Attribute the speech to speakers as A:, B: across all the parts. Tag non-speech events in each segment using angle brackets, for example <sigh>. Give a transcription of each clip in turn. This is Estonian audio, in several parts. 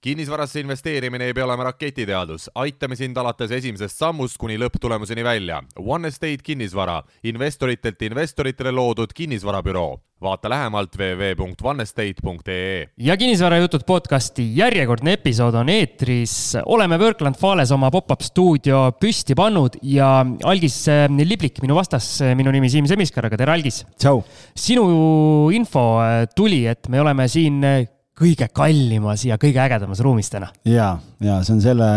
A: kinnisvarasse investeerimine ei pea olema raketiteadus, aitame sind alates esimesest sammust kuni lõpptulemuseni välja. One Estate kinnisvara, investoritelt investoritele loodud kinnisvarabüroo. vaata lähemalt www.onestate.ee.
B: ja kinnisvarajutud podcasti järjekordne episood on eetris. oleme Workland Fales oma pop-up stuudio püsti pannud ja Algis Liblik minu vastas, minu nimi Siim Semiskar, aga tere, Algis.
C: tšau.
B: sinu info tuli, et me oleme siin kõige kallimas ja kõige ägedamas ruumis täna.
C: ja, ja see on selle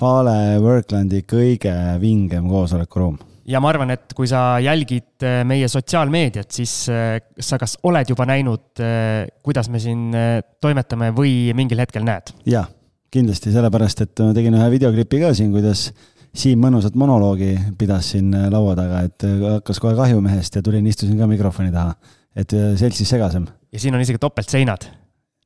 C: Fale Worklandi kõige vingem koosolekuruum.
B: ja ma arvan, et kui sa jälgid äh, meie sotsiaalmeediat, siis äh, sa kas oled juba näinud, äh, kuidas me siin toimetame või mingil hetkel näed?
C: ja, kindlasti, sellepärast et ma tegin ühe videoklipi ka siin, kuidas Siim mõnusat monoloogi pidas siin laua taga, et hakkas kohe kahju mehest ja tulin, istusin ka mikrofoni taha, et seltsis segasem.
B: ja siin on isegi topeltseinad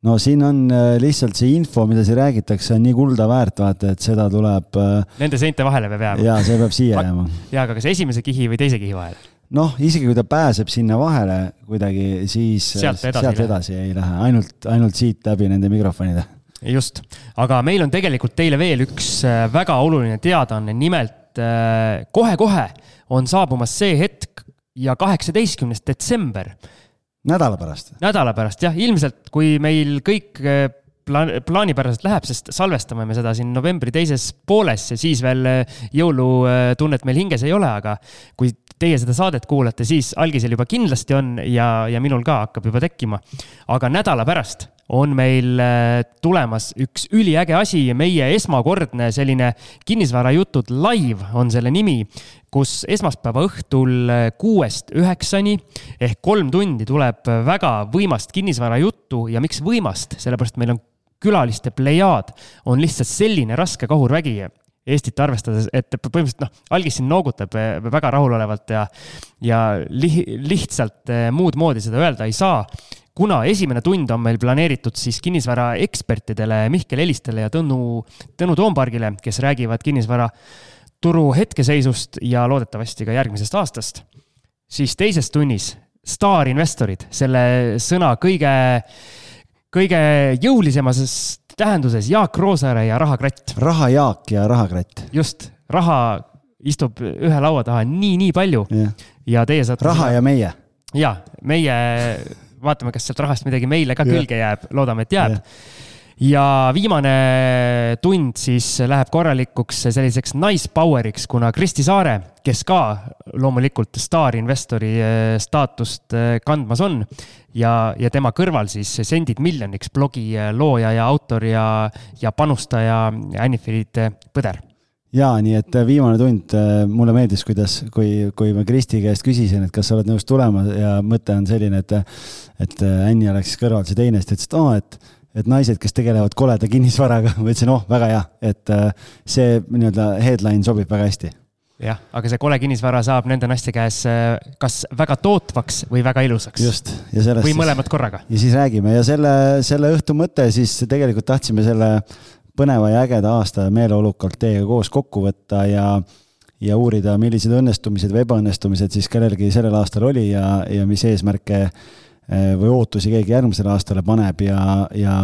C: no siin on äh, lihtsalt see info, mida siin räägitakse, on nii kulda väärt, vaata, et seda tuleb.
B: Äh, Nende seinte vahele peab jääma.
C: ja see peab siia jääma.
B: ja, aga kas esimese kihi või teise kihi vahele?
C: noh, isegi kui ta pääseb sinna vahele kuidagi, siis
B: sealt edasi,
C: sealt edasi ei lähe, ainult, ainult siit läbi nende mikrofonide.
B: just, aga meil on tegelikult teile veel üks äh, väga oluline teadaanne, nimelt kohe-kohe on saabumas see hetk ja kaheksateistkümnes detsember
C: nädala pärast?
B: nädala pärast jah, ilmselt kui meil kõik eh, plaan, plaanipäraselt läheb, sest salvestame me seda siin novembri teises pooles ja siis veel eh, jõulutunnet meil hinges ei ole, aga kui teie seda saadet kuulate, siis algisel juba kindlasti on ja, ja minul ka hakkab juba tekkima. aga nädala pärast on meil eh, tulemas üks üliäge asi, meie esmakordne selline kinnisvarajutud live on selle nimi kus esmaspäeva õhtul kuuest üheksani ehk kolm tundi tuleb väga võimast kinnisvarajuttu. Ja miks võimast, sellepärast meil on külaliste plejaad on lihtsalt selline raske kahurvägi Eestit arvestades, et põhimõtteliselt noh, algis siin noogutab eh, väga rahulolevalt ja, ja li, lihtsalt eh, muud moodi seda öelda ei saa. kuna esimene tund on meil planeeritud siis kinnisvara ekspertidele Mihkel Elistele ja Tõnu, Tõnu Toompargile, kes räägivad kinnisvara turu hetkeseisust ja loodetavasti ka järgmisest aastast, siis teises tunnis staarinvestorid, selle sõna kõige, kõige jõulisemas tähenduses Jaak Roosaare ja Rahakratt.
C: raha Jaak ja Rahakratt.
B: just, raha istub ühe laua taha nii-nii palju ja. ja teie saate.
C: raha ja meie.
B: ja, meie vaatame, kas sealt rahast midagi meile ka külge jääb, loodame, et jääb ja viimane tund siis läheb korralikuks selliseks nice power'iks, kuna Kristi Saare, kes ka loomulikult staarinvestori eh, staatust eh, kandmas on ja, ja tema kõrval siis Sendid miljoniks blogi eh, looja ja autor ja, ja panustaja Anni-Frid Põder.
C: Ja nii et viimane tund, mulle meeldis, kuidas, kui, kui ma Kristi käest küsisin, et kas sa oled nõus tulema ja mõte on selline, et, et Anni oleks kõrval see teine, siis ta ütles, et aa, et et naised, kes tegelevad koleda kinnisvaraga, ma ütlesin, oh, väga hea, et äh, see nii-öelda headline sobib väga hästi.
B: jah, aga see kole kinnisvara saab nende naiste käes äh, kas väga tootvaks või väga ilusaks.
C: just, ja sellest.
B: või mõlemad korraga.
C: ja siis räägime ja selle, selle õhtu mõte siis tegelikult tahtsime selle põneva ja ägeda aasta meeleolukalt teiega koos kokku võtta ja ja uurida, millised õnnestumised või ebaõnnestumised siis kellelgi sellel aastal oli ja, ja mis eesmärke või ootusi keegi järgmisele aastale paneb ja, ja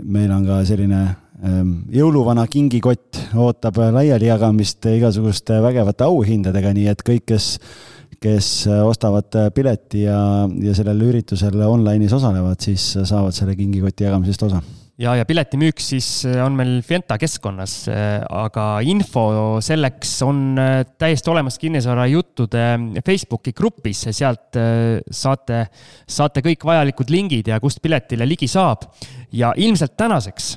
C: meil on ka selline ehm, jõuluvana kingikott ootab laialijagamist igasuguste vägevate auhindadega, nii et kõik, kes, kes ostavad pileti ja, ja sellel üritusel online'is osalevad, siis saavad selle kingikoti jagamisest osa
B: ja, ja piletimüük siis äh, on meil Fienta keskkonnas, äh, aga info selleks on äh, täiesti olemas kinnisvarajuttude Facebooki grupis, sealt saate, saate kõik vajalikud lingid ja kust piletile ligi saab. ja ilmselt tänaseks,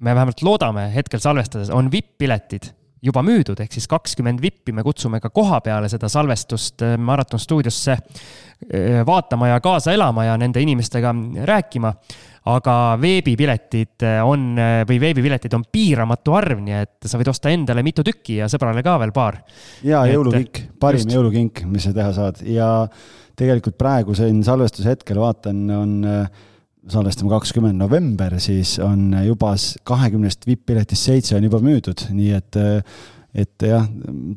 B: me vähemalt loodame hetkel salvestades, on vipp-piletid juba müüdud, ehk siis kakskümmend vippi me kutsume ka koha peale seda salvestust Maraton stuudiosse vaatama ja kaasa elama ja nende inimestega rääkima aga veebipiletid eh, on või veebipiletid on piiramatu arv, nii et sa võid osta endale mitu tükki ja sõbrale ka veel paar.
C: ja jõulukink, parim just. jõulukink, mis sa teha saad ja tegelikult praegu siin salvestuse hetkel vaatan, on eh, salvestame kakskümmend november, siis on juba kahekümnest vipp-piletist seitse on juba müüdud, nii et et jah,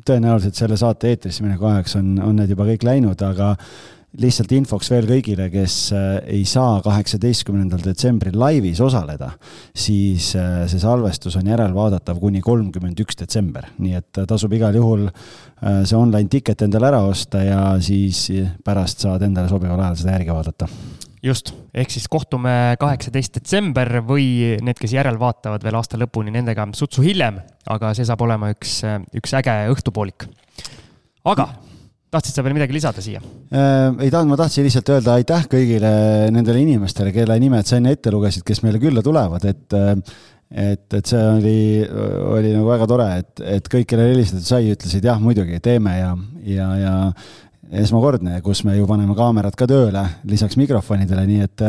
C: tõenäoliselt selle saate eetrisse mineku ajaks on, on need juba kõik läinud, aga lihtsalt infoks veel kõigile, kes äh, ei saa kaheksateistkümnendal detsembril laivis osaleda, siis äh, see salvestus on järelvaadatav kuni kolmkümmend üks detsember, nii et tasub igal juhul see online ticket endale ära osta ja siis pärast saad endale sobival ajal seda järgi vaadata
B: just, ehk siis kohtume kaheksateist detsember või need, kes järelvaatavad veel aasta lõpuni, nendega sutsu hiljem, aga see saab olema üks, üks äge õhtupoolik. aga tahtsid sa veel midagi lisada siia
C: äh,? ei tahtnud, ma tahtsin lihtsalt öelda aitäh kõigile nendele inimestele, kelle nimed sa enne ette lugesid, kes meile külla tulevad, et et, et see oli, oli nagu väga tore, et, et kõik, kellele helistatud sai, ütlesid jah, muidugi teeme ja, ja, ja esmakordne, kus me ju paneme kaamerad ka tööle lisaks mikrofonidele, nii et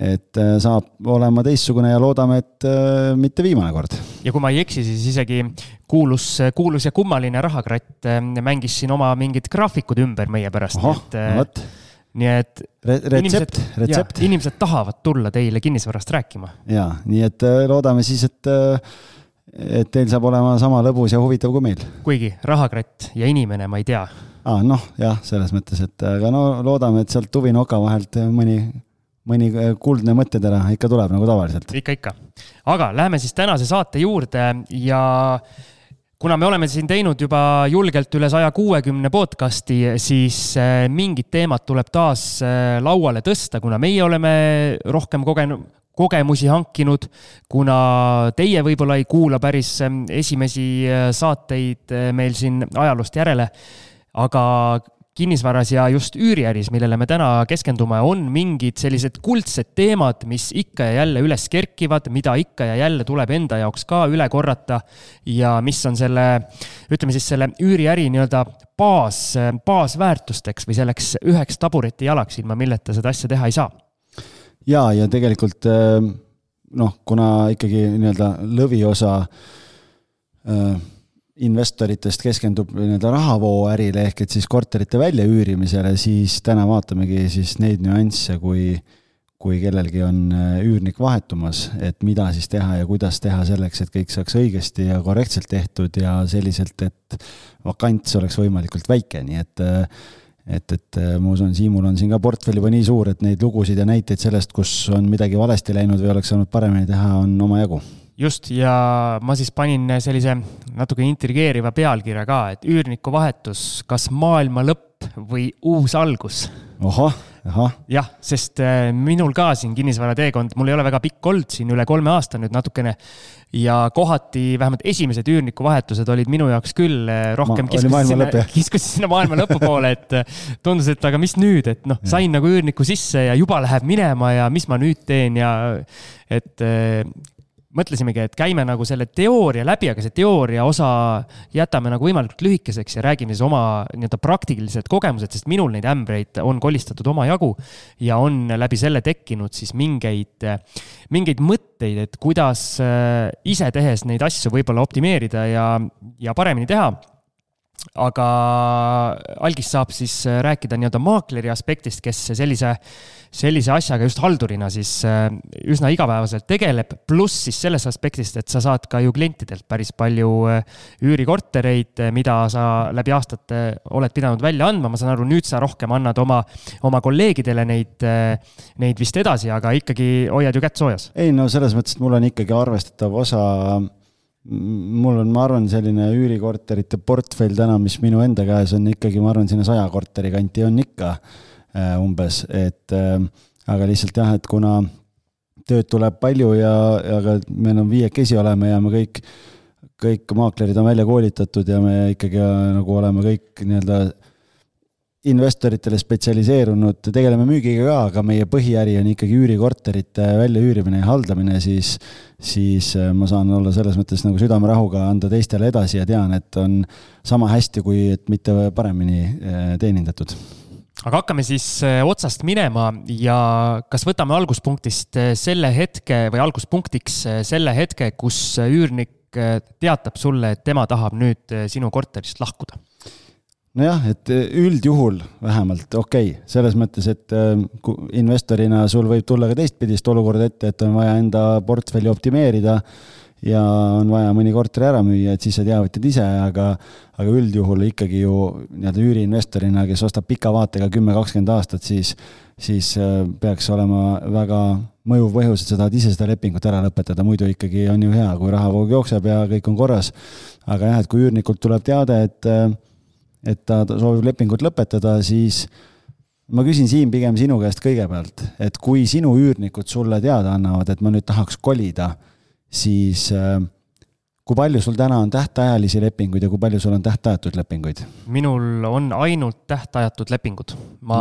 C: et äh, saab olema teistsugune ja loodame, et äh, mitte viimane kord.
B: ja kui ma ei eksi, siis isegi kuulus, kuulus ja kummaline rahakratt äh, mängis siin oma mingid graafikud ümber meie pärast.
C: vot
B: nii et
C: Re. retsept, retsept.
B: inimesed tahavad tulla teile kinnisvarast rääkima.
C: ja, nii et loodame siis, et, et teil saab olema sama lõbus ja huvitav kui meil.
B: kuigi rahakratt ja inimene, ma ei tea.
C: aa, noh, jah, selles mõttes, et aga no loodame, et sealt tuvinoka vahelt mõni mõni äh, kuldne mõttetera ikka tuleb nagu tavaliselt.
B: ikka, ikka. aga läheme siis tänase saate juurde ja kuna me oleme siin teinud juba julgelt üle saja kuuekümne podcast'i, siis äh, mingid teemad tuleb taas äh, lauale tõsta, kuna meie oleme rohkem kogenud, kogemusi hankinud, kuna teie võib-olla ei kuula päris esimesi saateid meil siin ajaloost järele, aga kinnisvaras ja just üüriäris, millele me täna keskendume, on mingid sellised kuldsed teemad, mis ikka ja jälle üles kerkivad, mida ikka ja jälle tuleb enda jaoks ka üle korrata ja mis on selle, ütleme siis selle üüriäri nii-öelda baas, baasväärtusteks või selleks üheks tabureti jalaks, ilma milleta seda asja teha ei saa.
C: ja, ja tegelikult noh, kuna ikkagi nii-öelda lõviosa äh, investoritest keskendub nii-öelda rahavooärile ehk et siis korterite väljaüürimisele, siis täna vaatamegi siis neid nüansse, kui, kui kellelgi on äh, üürnik vahetumas, et mida siis teha ja kuidas teha selleks, et kõik saaks õigesti ja korrektselt tehtud ja selliselt, et vakants oleks võimalikult väike, nii et äh, et, et äh, ma usun, Siimul on siin ka portfell juba nii suur, et neid lugusid ja näiteid sellest, kus on midagi valesti läinud või oleks saanud paremini teha, on omajagu
B: just, ja ma siis panin sellise natuke intrigeeriva pealkirja ka, et üürniku vahetus, kas maailma lõpp või uus algus?
C: ahah, ahah.
B: jah, sest äh, minul ka siin kinnisvarateekond, mul ei ole väga pikk olnud siin üle kolme aasta nüüd natukene. ja kohati vähemalt esimesed üürnikuvahetused olid minu jaoks küll äh, rohkem Ma, <laughs> kiskusid sinna, maailma lõpu poole, et äh, tundus, et aga mis nüüd, et noh, sain nagu üürniku sisse ja juba läheb minema ja mis ma nüüd teen ja et mõtlesimegi, et käime nagu selle teooria läbi, aga see teooria osa jätame nagu võimalikult lühikeseks ja räägime siis oma nii-öelda praktilised kogemused, sest minul neid ämbreid on kolistatud omajagu ja on läbi selle tekkinud siis mingeid, mingeid mõtteid, et kuidas äh, ise tehes neid asju võib-olla optimeerida ja, ja paremini teha aga algis saab siis äh, rääkida nii-öelda maakleri aspektist, kes sellise, sellise asjaga just haldurina siis äh, üsna igapäevaselt tegeleb, pluss siis sellest aspektist, et sa saad ka ju klientidelt päris palju äh, üürikortereid, mida sa läbi aastate oled pidanud välja andma, ma saan aru, nüüd sa rohkem annad oma, oma kolleegidele neid, neid vist edasi, aga ikkagi hoiad ju kätt soojas.
C: ei no selles mõttes, et mul on ikkagi arvestatav osa mul on, ma arvan, selline üürikorterite portfell täna, mis minu enda käes on ikkagi, ma arvan, sinna saja korteri kanti on ikka äh, umbes, et äh, aga lihtsalt jah, et kuna tööd tuleb palju ja, aga me enam viiekesi oleme ja me kõik, kõik maaklerid on välja koolitatud ja me ikkagi äh, nagu oleme kõik nii-öelda investoritele spetsialiseerunud, tegeleme müügiga ka, aga meie põhiäri on ikkagi üürikorterite väljaüürimine ja haldamine, siis, siis äh, ma saan olla selles mõttes nagu südamerahuga anda teistele edasi ja tean, et on sama hästi, kui et mitte paremini äh, teenindatud.
B: Aga hakkame siis äh, otsast minema ja kas võtame alguspunktist selle hetke või alguspunktiks selle hetke, kus üürnik teatab sulle, et tema tahab nüüd sinu korterist lahkuda
C: nojah, et äh, üldjuhul vähemalt okei okay., selles mõttes, et äh, investorina sul võib tulla ka teistpidist olukorda ette, et on vaja enda portfelli optimeerida ja on vaja mõni korter ära müüa, et siis sa teavitad ise, aga aga üldjuhul ikkagi ju nii-öelda üüriinvestorina, kes ostab pika vaatega kümme, kakskümmend aastat, siis siis äh, peaks olema väga mõjuv põhjus, et sa tahad ise seda lepingut ära lõpetada, muidu ikkagi on ju hea, kui rahavoog jookseb ja kõik on korras. aga jah, et kui üürnikult tuleb teade, et, et ta soovib lepingut lõpetada, siis ma küsin Siim pigem sinu käest kõigepealt, et kui sinu üürnikud sulle teada annavad, et ma nüüd tahaks kolida, siis äh, kui palju sul täna on tähtajalisi lepinguid ja kui palju sul on tähtajatuid lepinguid?
B: minul on ainult tähtajatud lepingud. ma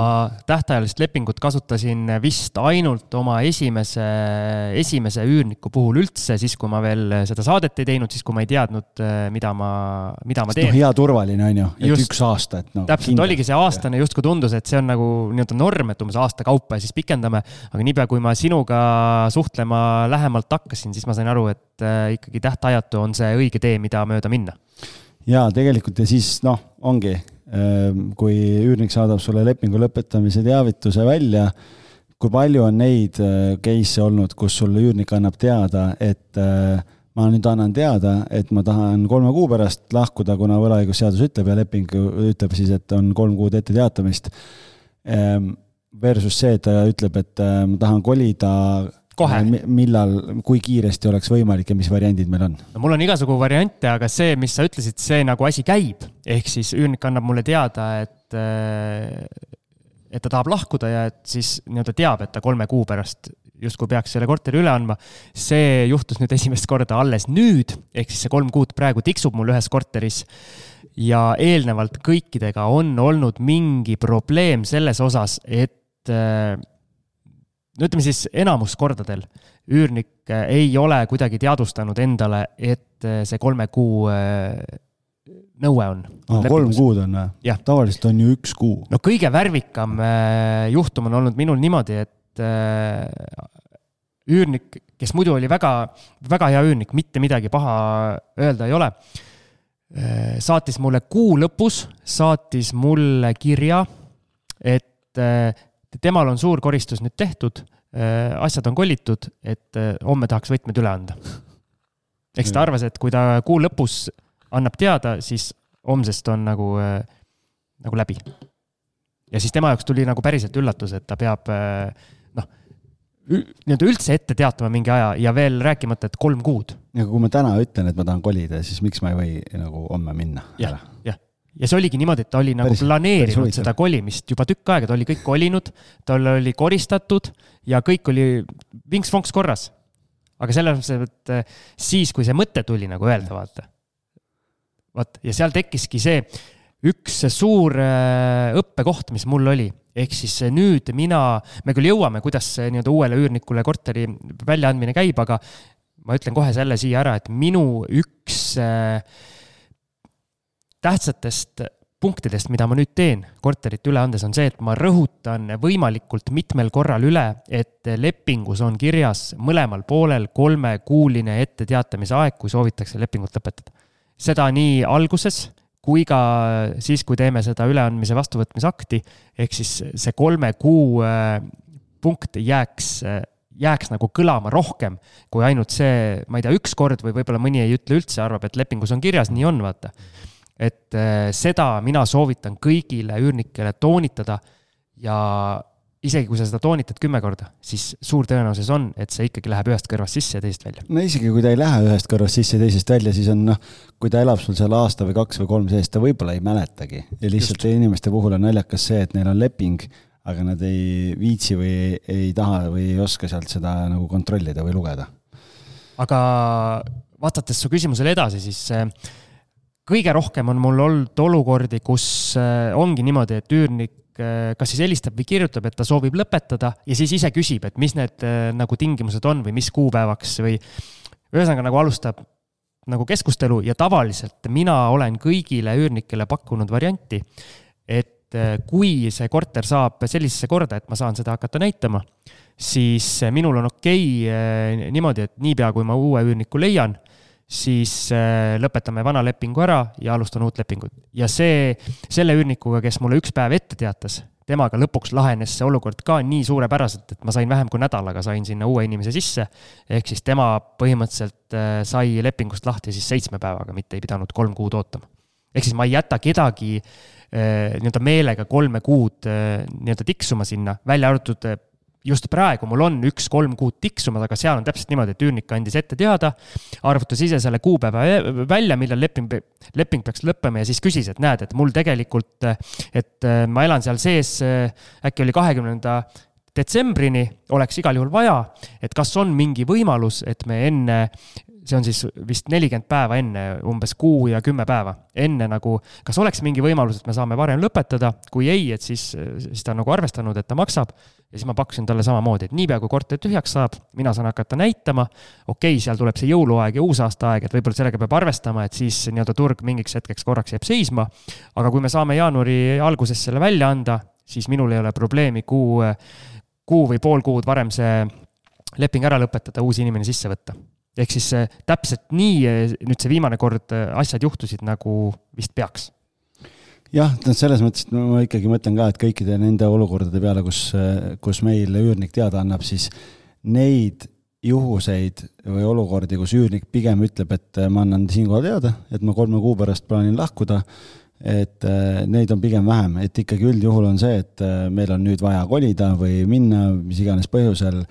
B: tähtajalist lepingut kasutasin vist ainult oma esimese, esimese üürniku puhul üldse, siis kui ma veel seda saadet ei teinud, siis kui ma ei teadnud, mida ma, mida ma teen
C: no,. hea turvaline on ju, et just, üks aasta, et
B: no. täpselt, oligi see aastane justkui tundus, et see on nagu nii-öelda norm, et umbes aasta kaupa ja siis pikendame. aga niipea, kui ma sinuga suhtlema lähemalt hakkasin, siis ma sain aru, et äh, ikkagi tähtajatu on see õige tee, mida mööda minna.
C: ja tegelikult ja siis noh, ongi, ähm, kui üürnik saadab sulle lepingu lõpetamise teavituse välja, kui palju on neid äh, case'e olnud, kus sulle üürnik annab teada, et äh, ma nüüd annan teada, et ma tahan kolme kuu pärast lahkuda, kuna võlaõigusseadus ütleb ja leping ütleb siis, et on kolm kuud ette teatamist. Ähm, versus see, et ta ütleb, et ma tahan kolida
B: kohe.
C: millal, kui kiiresti oleks võimalik ja mis variandid meil on?
B: no mul on igasugu variante, aga see, mis sa ütlesid, see nagu asi käib, ehk siis üürnik annab mulle teada, et äh, et ta tahab lahkuda ja et siis nii-öelda teab, et ta kolme kuu pärast justkui peaks selle korteri üle andma. see juhtus nüüd esimest korda alles nüüd, ehk siis see kolm kuud praegu tiksub mul ühes korteris. ja eelnevalt kõikidega on olnud mingi probleem selles osas, et äh, no ütleme siis enamus kordadel üürnik äh, ei ole kuidagi teadvustanud endale, et äh, see kolme kuu äh, nõue on.
C: kolm kuud on või? tavaliselt on ju üks kuu.
B: no kõige värvikam juhtum on olnud minul niimoodi, et üürnik, kes muidu oli väga, väga hea üürnik, mitte midagi paha öelda ei ole, saatis mulle kuu lõpus, saatis mulle kirja, et temal on suur koristus nüüd tehtud, äh, asjad on kollitud, et äh, homme tahaks võtmed üle anda. eks ta arvas, et kui ta kuu lõpus annab teada, siis homsest on nagu, äh, nagu läbi. ja siis tema jaoks tuli nagu päriselt üllatus, et ta peab noh, nii-öelda üldse ette teatama mingi aja ja veel rääkimata, et kolm kuud.
C: ja kui ma täna ütlen, et ma tahan kolida, siis miks ma ei või nagu homme minna?
B: jah, jah ja see oligi niimoodi, et ta oli nagu päris, planeerinud päris seda kolimist juba tükk aega, ta oli kõik kolinud, tal oli koristatud ja kõik oli vinks-vonks korras. aga selles mõttes, et eh, siis, kui see mõte tuli nagu öelda, vaata. vot, ja seal tekkiski see üks suur eh, õppekoht, mis mul oli, ehk siis nüüd mina, me küll jõuame, kuidas nii-öelda uuele üürnikule korteri väljaandmine käib, aga ma ütlen kohe selle siia ära, et minu üks äh, tähtsatest punktidest, mida ma nüüd teen korterit üle andes, on see, et ma rõhutan võimalikult mitmel korral üle, et lepingus on kirjas mõlemal poolel kolmekuuline etteteatamise aeg, kui soovitakse lepingut lõpetada. seda nii alguses kui ka siis, kui teeme seda üleandmise vastuvõtmise akti, ehk siis see kolme kuu äh, punkt jääks äh, jääks nagu kõlama rohkem kui ainult see, ma ei tea, üks kord või võib-olla mõni ei ütle üldse, arvab, et lepingus on kirjas, nii on, vaata et äh, seda mina soovitan kõigile üürnikele toonitada ja isegi kui sa seda toonitad kümme korda, siis suur tõenäosus on, et see ikkagi läheb ühest kõrvast sisse ja teisest välja.
C: no isegi kui ta ei lähe ühest kõrvast sisse ja teisest välja, siis on noh, kui ta elab sul seal aasta või kaks või kolm sees, ta võib-olla ei mäletagi. ja lihtsalt Just. inimeste puhul on naljakas see, et neil on leping, aga nad ei viitsi või ei, ei taha või ei oska sealt seda nagu kontrollida või lugeda.
B: aga vastates su küsimusele edasi, siis äh, kõige rohkem on mul olnud olukordi, kus äh, ongi niimoodi, et üürnik äh, kas siis helistab või kirjutab, et ta soovib lõpetada ja siis ise küsib, et mis need äh, nagu tingimused on või mis kuupäevaks või ühesõnaga nagu alustab nagu keskustelu ja tavaliselt mina olen kõigile üürnikele pakkunud varianti, et kui see korter saab sellisesse korda, et ma saan seda hakata näitama, siis minul on okei okay, niimoodi, et niipea, kui ma uue üürniku leian siis äh, lõpetame vana lepingu ära ja alustan uut lepingut. ja see, selle üürnikuga, kes mulle üks päev ette teatas, temaga lõpuks lahenes see olukord ka nii suurepäraselt, et ma sain vähem kui nädalaga, sain sinna uue inimese sisse. ehk siis tema põhimõtteliselt äh, sai lepingust lahti siis seitsme päevaga, mitte ei pidanud kolm kuud ootama. ehk siis ma ei jäta kedagi äh, nii-öelda meelega kolme kuud nii-öelda tiksuma sinna, välja arvatud just praegu mul on üks-kolm kuud tiksumas, aga seal on täpselt niimoodi, et üürnik andis ette teada, arvutas ise selle kuupäeva välja, millal leping, leping peaks lõppema ja siis küsis, et näed, et mul tegelikult, et äh, ma elan seal sees, äh, äkki oli kahekümnenda detsembrini oleks igal juhul vaja, et kas on mingi võimalus, et me enne see on siis vist nelikümmend päeva enne, umbes kuu ja kümme päeva enne nagu, kas oleks mingi võimalus, et me saame varem lõpetada, kui ei, et siis, siis ta on nagu arvestanud, et ta maksab. ja siis ma pakkusin talle samamoodi, et niipea kui korter tühjaks saab, mina saan hakata näitama. okei okay,, seal tuleb see jõuluaeg ja uusaastaaeg, et võib-olla sellega peab arvestama, et siis nii-öelda turg mingiks hetkeks korraks jääb seisma. aga kui me saame jaanuari alguses selle välja anda, siis minul ei ole probleemi kuu, kuu või pool kuud varem see leping ära lõpetada, uus inimene sisse võtta ehk siis äh, täpselt nii äh, nüüd see viimane kord äh, asjad juhtusid, nagu vist peaks.
C: Jah, no selles mõttes, et ma ikkagi mõtlen ka, et kõikide nende olukordade peale, kus, kus meil üürnik teada annab, siis neid juhuseid või olukordi, kus üürnik pigem ütleb, et ma annan siinkohal teada, et ma kolme kuu pärast plaanin lahkuda, et neid on pigem vähem, et ikkagi üldjuhul on see, et meil on nüüd vaja kolida või minna mis iganes põhjusel,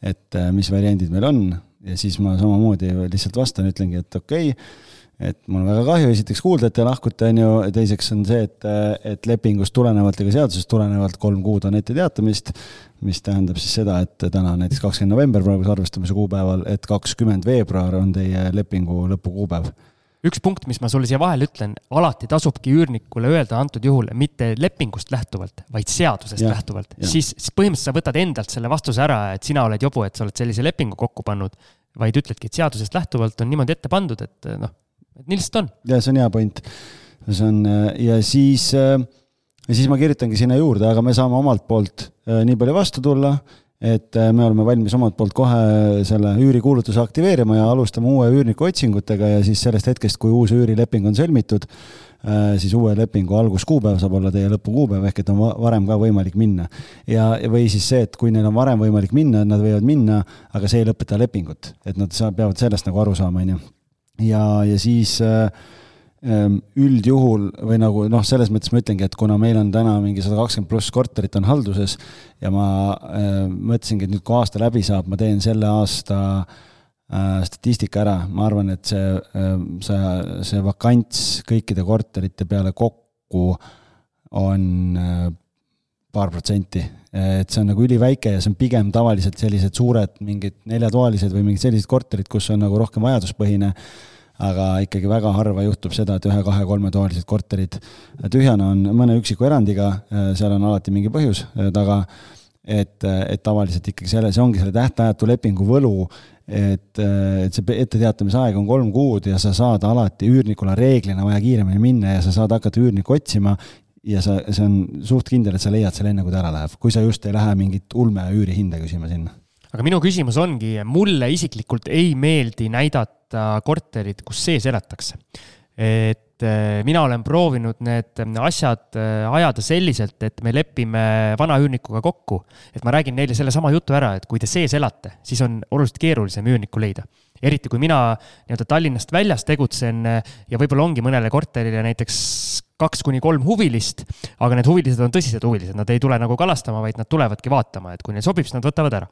C: et mis variandid meil on, ja siis ma samamoodi lihtsalt vastan, ütlengi, et okei okay,, et mul on väga kahju esiteks kuulda, et te lahkute, on ju, teiseks on see, et, et lepingust tulenevalt ja ka seadusest tulenevalt kolm kuud on etteteatamist, mis tähendab siis seda, et täna on näiteks kakskümmend november praeguse arvestamise kuupäeval, et kakskümmend veebruar on teie lepingu lõpukuupäev.
B: Üks punkt, mis ma sulle siia vahele ütlen, alati tasubki üürnikule öelda antud juhul mitte lepingust lähtuvalt, vaid seadusest ja, lähtuvalt. siis, siis põhimõtteliselt sa võtad endalt selle vastuse ära, et sina oled jobu, et sa oled sellise lepingu kokku pannud, vaid ütledki, et seadusest lähtuvalt on niimoodi ette pandud, et noh, et nii lihtsalt on.
C: ja see on hea point. see on ja siis, ja siis ma kirjutangi sinna juurde, aga me saame omalt poolt nii palju vastu tulla et me oleme valmis omalt poolt kohe selle üürikuulutuse aktiveerima ja alustame uue üürniku otsingutega ja siis sellest hetkest, kui uus üürileping on sõlmitud, siis uue lepingu alguskuupäev saab olla teie lõpukuupäev, ehk et on varem ka võimalik minna. ja, või siis see, et kui neil on varem võimalik minna, nad võivad minna, aga see ei lõpeta lepingut, et nad peavad sellest nagu aru saama, on ju. ja, ja siis äh, Ehm, üldjuhul või nagu noh, selles mõttes ma ütlengi, et kuna meil on täna mingi sada kakskümmend pluss korterit on halduses ja ma äh, mõtlesingi, et nüüd, kui aasta läbi saab, ma teen selle aasta äh, statistika ära, ma arvan, et see äh,, see, see vakants kõikide korterite peale kokku on äh, paar protsenti. et see on nagu üliväike ja see on pigem tavaliselt sellised suured mingid neljatoalised või mingid sellised korterid, kus on nagu rohkem vajaduspõhine. Aga ikkagi väga harva juhtub seda, et ühe-kahe-kolmetoalised korterid. Tühjana on mõne üksiku erandiga, seal on alati mingi põhjus äh, taga, et, et tavaliselt ikkagi selle, see ongi selle tähtajatu lepingu võlu, et, et see etteteatamise aeg on kolm kuud ja sa saad alati, üürnikul on reeglina vaja kiiremini minna ja sa saad hakata üürnikku otsima ja sa, see on suht kindel, et sa leiad selle enne, kui ta ära läheb, kui sa just ei lähe mingit ulme üürihinda küsima sinna
B: aga minu küsimus ongi, mulle isiklikult ei meeldi näidata korterit, kus sees elatakse. et eh, mina olen proovinud need asjad eh, ajada selliselt, et me lepime vana üürnikuga kokku. et ma räägin neile sellesama jutu ära, et kui te sees elate, siis on oluliselt keerulisem üürnikku leida eriti kui mina nii-öelda Tallinnast väljas tegutsen ja võib-olla ongi mõnele korterile näiteks kaks kuni kolm huvilist, aga need huvilised on tõsised huvilised, nad ei tule nagu kalastama, vaid nad tulevadki vaatama, et kui neile sobib, siis nad võtavad ära.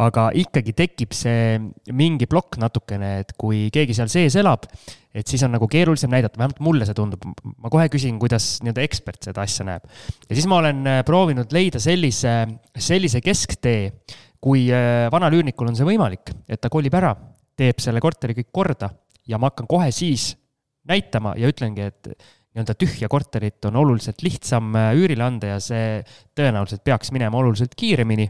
B: aga ikkagi tekib see mingi plokk natukene, et kui keegi seal sees elab, et siis on nagu keerulisem näidata, vähemalt mulle see tundub. ma kohe küsin, kuidas nii-öelda ekspert seda asja näeb. ja siis ma olen äh, proovinud leida sellise, sellise kesktee, kui äh, vanal üürnikul on see võimalik, et ta kolib ära, teeb selle korteri kõik korda ja ma hakkan kohe siis näitama ja ütlengi, et nii-öelda tühja korterit on oluliselt lihtsam äh, üürile anda ja see tõenäoliselt peaks minema oluliselt kiiremini.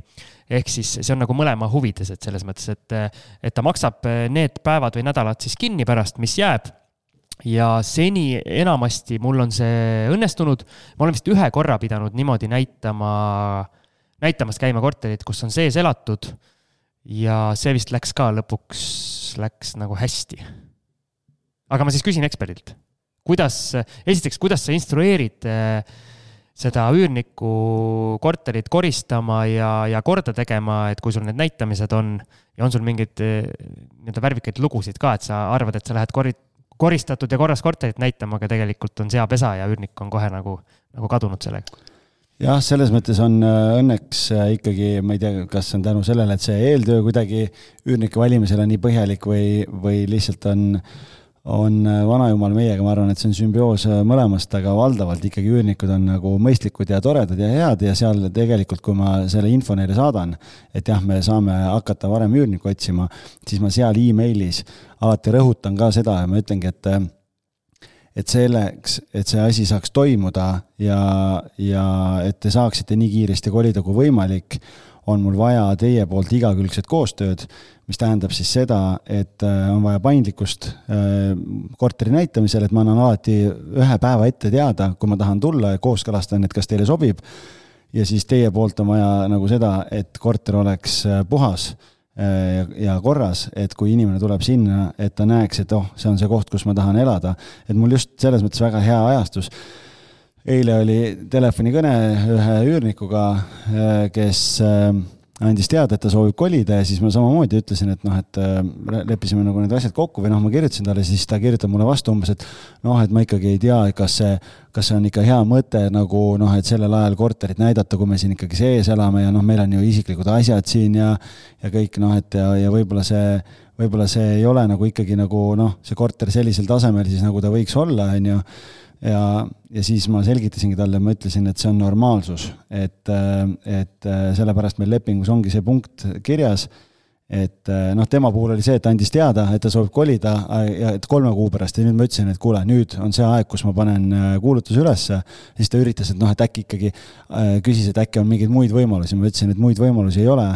B: Ehk siis see on nagu mõlema huvides, et selles mõttes, et, et ta maksab äh, need päevad või nädalad siis kinni pärast, mis jääb ja seni enamasti mul on see õnnestunud. ma olen vist ühe korra pidanud niimoodi näitama, näitamas käima korterit, kus on sees elatud. ja see vist läks ka lõpuks, läks nagu hästi aga ma siis küsin eksperdilt, kuidas, esiteks, kuidas sa instrueerid äh, seda üürniku korterit koristama ja, ja korda tegema, et kui sul need näitamised on ja on sul mingeid äh, nii-öelda värvikaid lugusid ka, et sa arvad, et sa lähed kori-, koristatud ja korras korterit näitama, aga tegelikult on seapesa ja üürnik on kohe nagu, nagu kadunud sellega.
C: Jah, selles mõttes on äh, õnneks ikkagi, ma ei tea, kas on tänu sellele, et see eeltöö kuidagi üürnike valimisel on nii põhjalik või, või lihtsalt on äh, on äh, vanajumal meiega, ma arvan, et see on sümbioos äh, mõlemast, aga valdavalt ikkagi üürnikud on nagu mõistlikud ja toredad ja head ja seal tegelikult, kui ma selle info neile saadan, et jah, me saame hakata varem üürnikku otsima, siis ma seal emailis alati rõhutan ka seda ja ma ütlengi, et et selleks, et see asi saaks toimuda ja, ja et te saaksite nii kiiresti kolida kui võimalik, on mul vaja teie poolt igakülgset koostööd, mis tähendab siis seda, et äh, on vaja paindlikkust äh, korteri näitamisel, et ma annan alati ühe päeva ette teada, kui ma tahan tulla ja kooskõlastan, et kas teile sobib. ja siis teie poolt on vaja nagu seda, et korter oleks äh, puhas ja, korras, et kui inimene tuleb sinna, et ta näeks, et oh, see on see koht, kus ma tahan elada. et mul just selles mõttes väga hea ajastus eile oli telefonikõne ühe üürnikuga, kes andis teada, et ta soovib kolida ja siis ma samamoodi ütlesin, et noh, et äh, leppisime nagu need asjad kokku või noh, ma kirjutasin talle, siis ta kirjutab mulle vastu umbes, et noh, et ma ikkagi ei tea, kas see, kas see on ikka hea mõte nagu noh, et sellel ajal korterit näidata, kui me siin ikkagi sees elame ja noh, meil on ju isiklikud asjad siin ja ja kõik noh, et ja, ja võib-olla see, võib-olla see ei ole nagu ikkagi nagu noh, see korter sellisel tasemel siis nagu ta võiks olla, on ju ja, ja siis ma selgitasingi talle, ma ütlesin, et see on normaalsus, et, et sellepärast meil lepingus ongi see punkt kirjas et eh, noh, tema puhul oli see, et ta andis teada, et ta soovib kolida ja et kolme kuu pärast ja nüüd ma ütlesin, et kuule, nüüd on see aeg, kus ma panen eh, kuulutuse ülesse. siis ta üritas, et noh, et äkki ikkagi äh, küsis, et äkki on mingeid muid võimalusi, ma ütlesin, et muid võimalusi ei ole.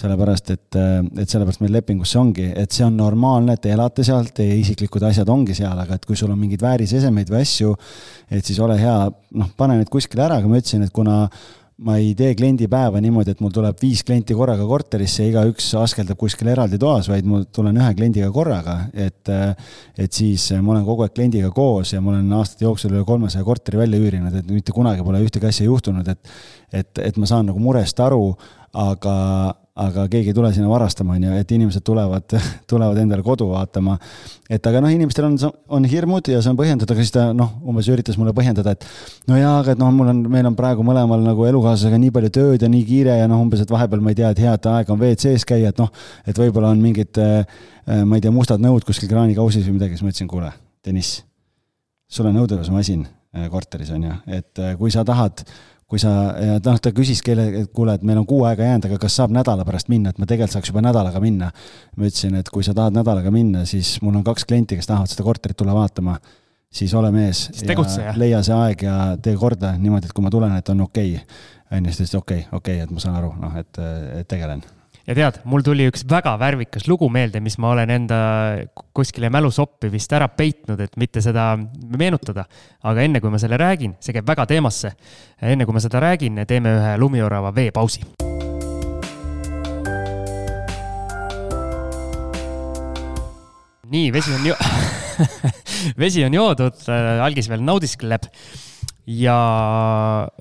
C: sellepärast, et, et sellepärast meil lepingus see ongi, et see on normaalne, et te elate seal, teie isiklikud asjad ongi seal, aga et kui sul on mingeid väärisesemeid või asju, et siis ole hea, noh, pane need kuskile ära, aga ma ütlesin, et kuna ma ei tee kliendipäeva niimoodi, et mul tuleb viis klienti korraga korterisse ja igaüks askeldab kuskil eraldi toas, vaid ma tulen ühe kliendiga korraga, et et siis ma olen kogu aeg kliendiga koos ja ma olen aastate jooksul üle kolmesaja korteri välja üürinud, et mitte kunagi pole ühtegi asja juhtunud, et et, et ma saan nagu murest aru, aga, aga keegi ei tule sinna varastama, on ju, et inimesed tulevad, <laughs> tulevad endale kodu vaatama. et aga noh, inimestel on, on hirmud ja see on põhjendatud, aga siis ta noh, umbes üritas mulle põhjendada, et no jaa, aga et noh, mul on, meil on praegu mõlemal nagu elukaaslasega nii palju tööd ja nii kiire ja noh, umbes, et vahepeal ma ei tea, et hea, et aeg on WC-s käia, et noh, et võib-olla on mingid, äh, ma ei tea, mustad nõud kuskil kraanikausis või midagi, siis ma ütlesin, kuule, Deniss, sul on nõudepesumasin äh, korteris on ju, et äh, kui sa tahad kui sa, noh, ta küsis kelle, et kuule, et meil on kuu aega jäänud, aga kas saab nädala pärast minna, et ma tegelikult saaks juba nädalaga minna. ma ütlesin, et kui sa tahad nädalaga minna, siis mul on kaks klienti, kes tahavad seda korterit tulla vaatama, siis ole mees. leia see aeg ja tee korda niimoodi, et kui ma tulen, et on okei okay.. on ju, siis ta ütles okei okay,, okei okay,, et ma saan aru, noh, et, et tegelen
B: ja tead, mul tuli üks väga värvikas lugu meelde, mis ma olen enda kuskile mälusoppi vist ära peitnud, et mitte seda meenutada. aga enne kui ma selle räägin, see käib väga teemasse. enne kui ma seda räägin, teeme ühe lumiorava veepausi. nii, vesi on ju <laughs> vesi on joodud, algis veel naudiskleb ja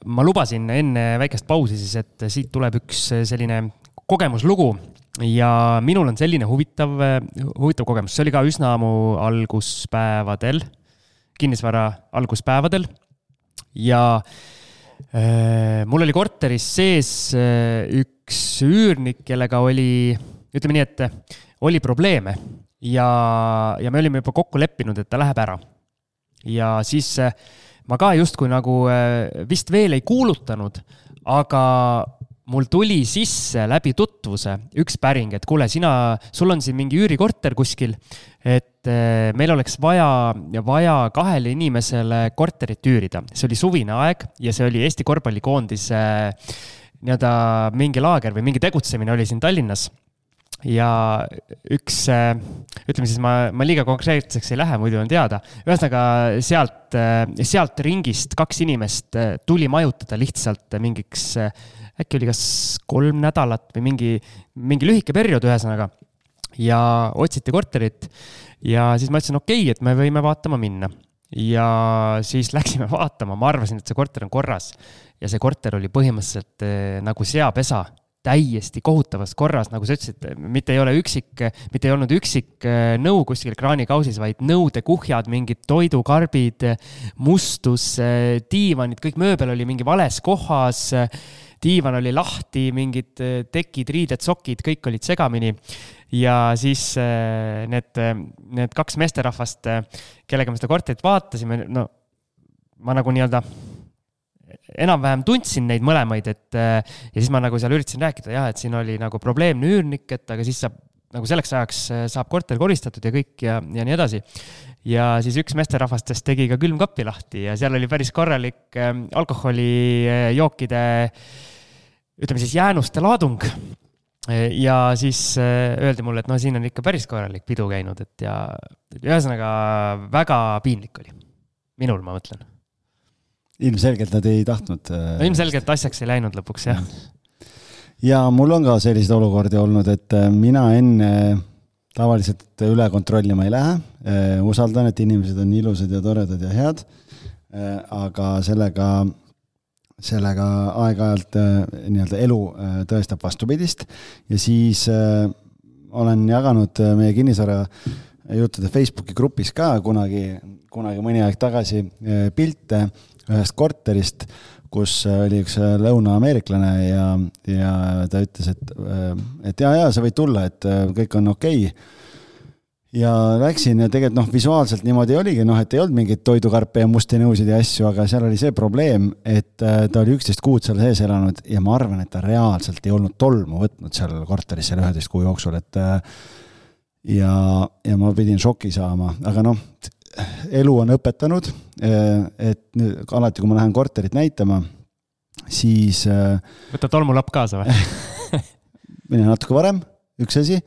B: ma lubasin enne väikest pausi siis, et siit tuleb üks selline kogemuslugu ja minul on selline huvitav, huvitav kogemus, see oli ka üsna mu alguspäevadel, kinnisvara alguspäevadel. Ja äh, mul oli korteris sees äh, üks üürnik, kellega oli, ütleme nii, et oli probleeme. Ja, ja me olime juba kokku leppinud, et ta läheb ära. ja siis äh, ma ka justkui nagu äh, vist veel ei kuulutanud, aga mul tuli sisse läbi tutvuse üks päring, et kuule, sina, sul on siin mingi üürikorter kuskil, et eh, meil oleks vaja, vaja kahele inimesele korterit üürida. see oli suvine aeg ja see oli Eesti korvpallikoondise nii-öelda mingi laager või mingi tegutsemine oli siin Tallinnas ja üks, eh, ütleme siis ma, ma liiga konkreetseks ei lähe, muidu on teada. ühesõnaga sealt, eh, sealt ringist kaks inimest tuli majutada lihtsalt mingiks äkki oli kas kolm nädalat või mingi, mingi lühike periood, ühesõnaga. ja otsiti korterit ja siis ma ütlesin, okei okay,, et me võime vaatama minna. ja siis <laughs> läksime vaatama, ma arvasin, et see korter on korras ja see korter oli põhimõtteliselt eh, nagu seapesa täiesti kohutavas korras, nagu sa ütlesid, mitte ei ole üksik, mitte ei olnud üksik eh, nõu kuskil kraanikausis, vaid nõudekuhjad, mingid toidukarbid, mustus, eh, diivanid, kõik mööbel oli mingi vales kohas diivan oli lahti, mingid äh, tekid, riided, sokid, kõik olid segamini. ja siis äh, need, äh, need kaks meesterahvast, kellega me seda korterit vaatasime, no ma nagu nii-öelda enam-vähem tundsin neid mõlemaid, et ja siis ma nagu seal üritasin rääkida jah, et siin oli nagu probleemne üürnik, et aga siis saab nagu selleks ajaks saab korter koristatud ja kõik ja, ja nii edasi. ja siis üks meesterahvastest tegi ka külmkappi lahti ja seal oli päris korralik äh, alkoholijookide äh, ütleme siis jäänuste laadung. ja siis äh, öeldi mulle, et no siin on ikka päris korralik pidu käinud, et ja ühesõnaga väga piinlik oli. minul, ma mõtlen.
C: ilmselgelt nad ei tahtnud.
B: Äh, no ilmselgelt asjaks ei läinud lõpuks, jah.
C: Ja mul on ka selliseid olukordi olnud, et äh, mina enne tavaliselt üle kontrollima ei lähe, usaldan, et inimesed on ilusad ja toredad ja head. aga sellega sellega aeg-ajalt äh, nii-öelda elu äh, tõestab vastupidist ja siis äh, olen jaganud meie kinnisvara juttude Facebooki grupis ka kunagi, kunagi mõni aeg tagasi pilte ühest korterist, kus oli üks lõuna-ameeriklane ja, ja ta ütles, et, et jaa, jaa, sa võid tulla, et kõik on okei. Okay ja läksin ja tegelikult noh, visuaalselt niimoodi oligi, noh, et ei olnud mingeid toidukarpe ja musti nõusid ja asju, aga seal oli see probleem, et äh, ta oli üksteist kuud seal sees elanud ja ma arvan, et ta reaalselt ei olnud tolmu võtnud seal korteris selle üheteist kuu jooksul, et äh, ja, ja ma pidin šoki saama, aga noh, elu on õpetanud, äh, et nüüd alati, kui ma lähen korterit näitama, siis
B: võta tolmulapp kaasa või? <laughs>
C: Mine natuke varem, üks asi.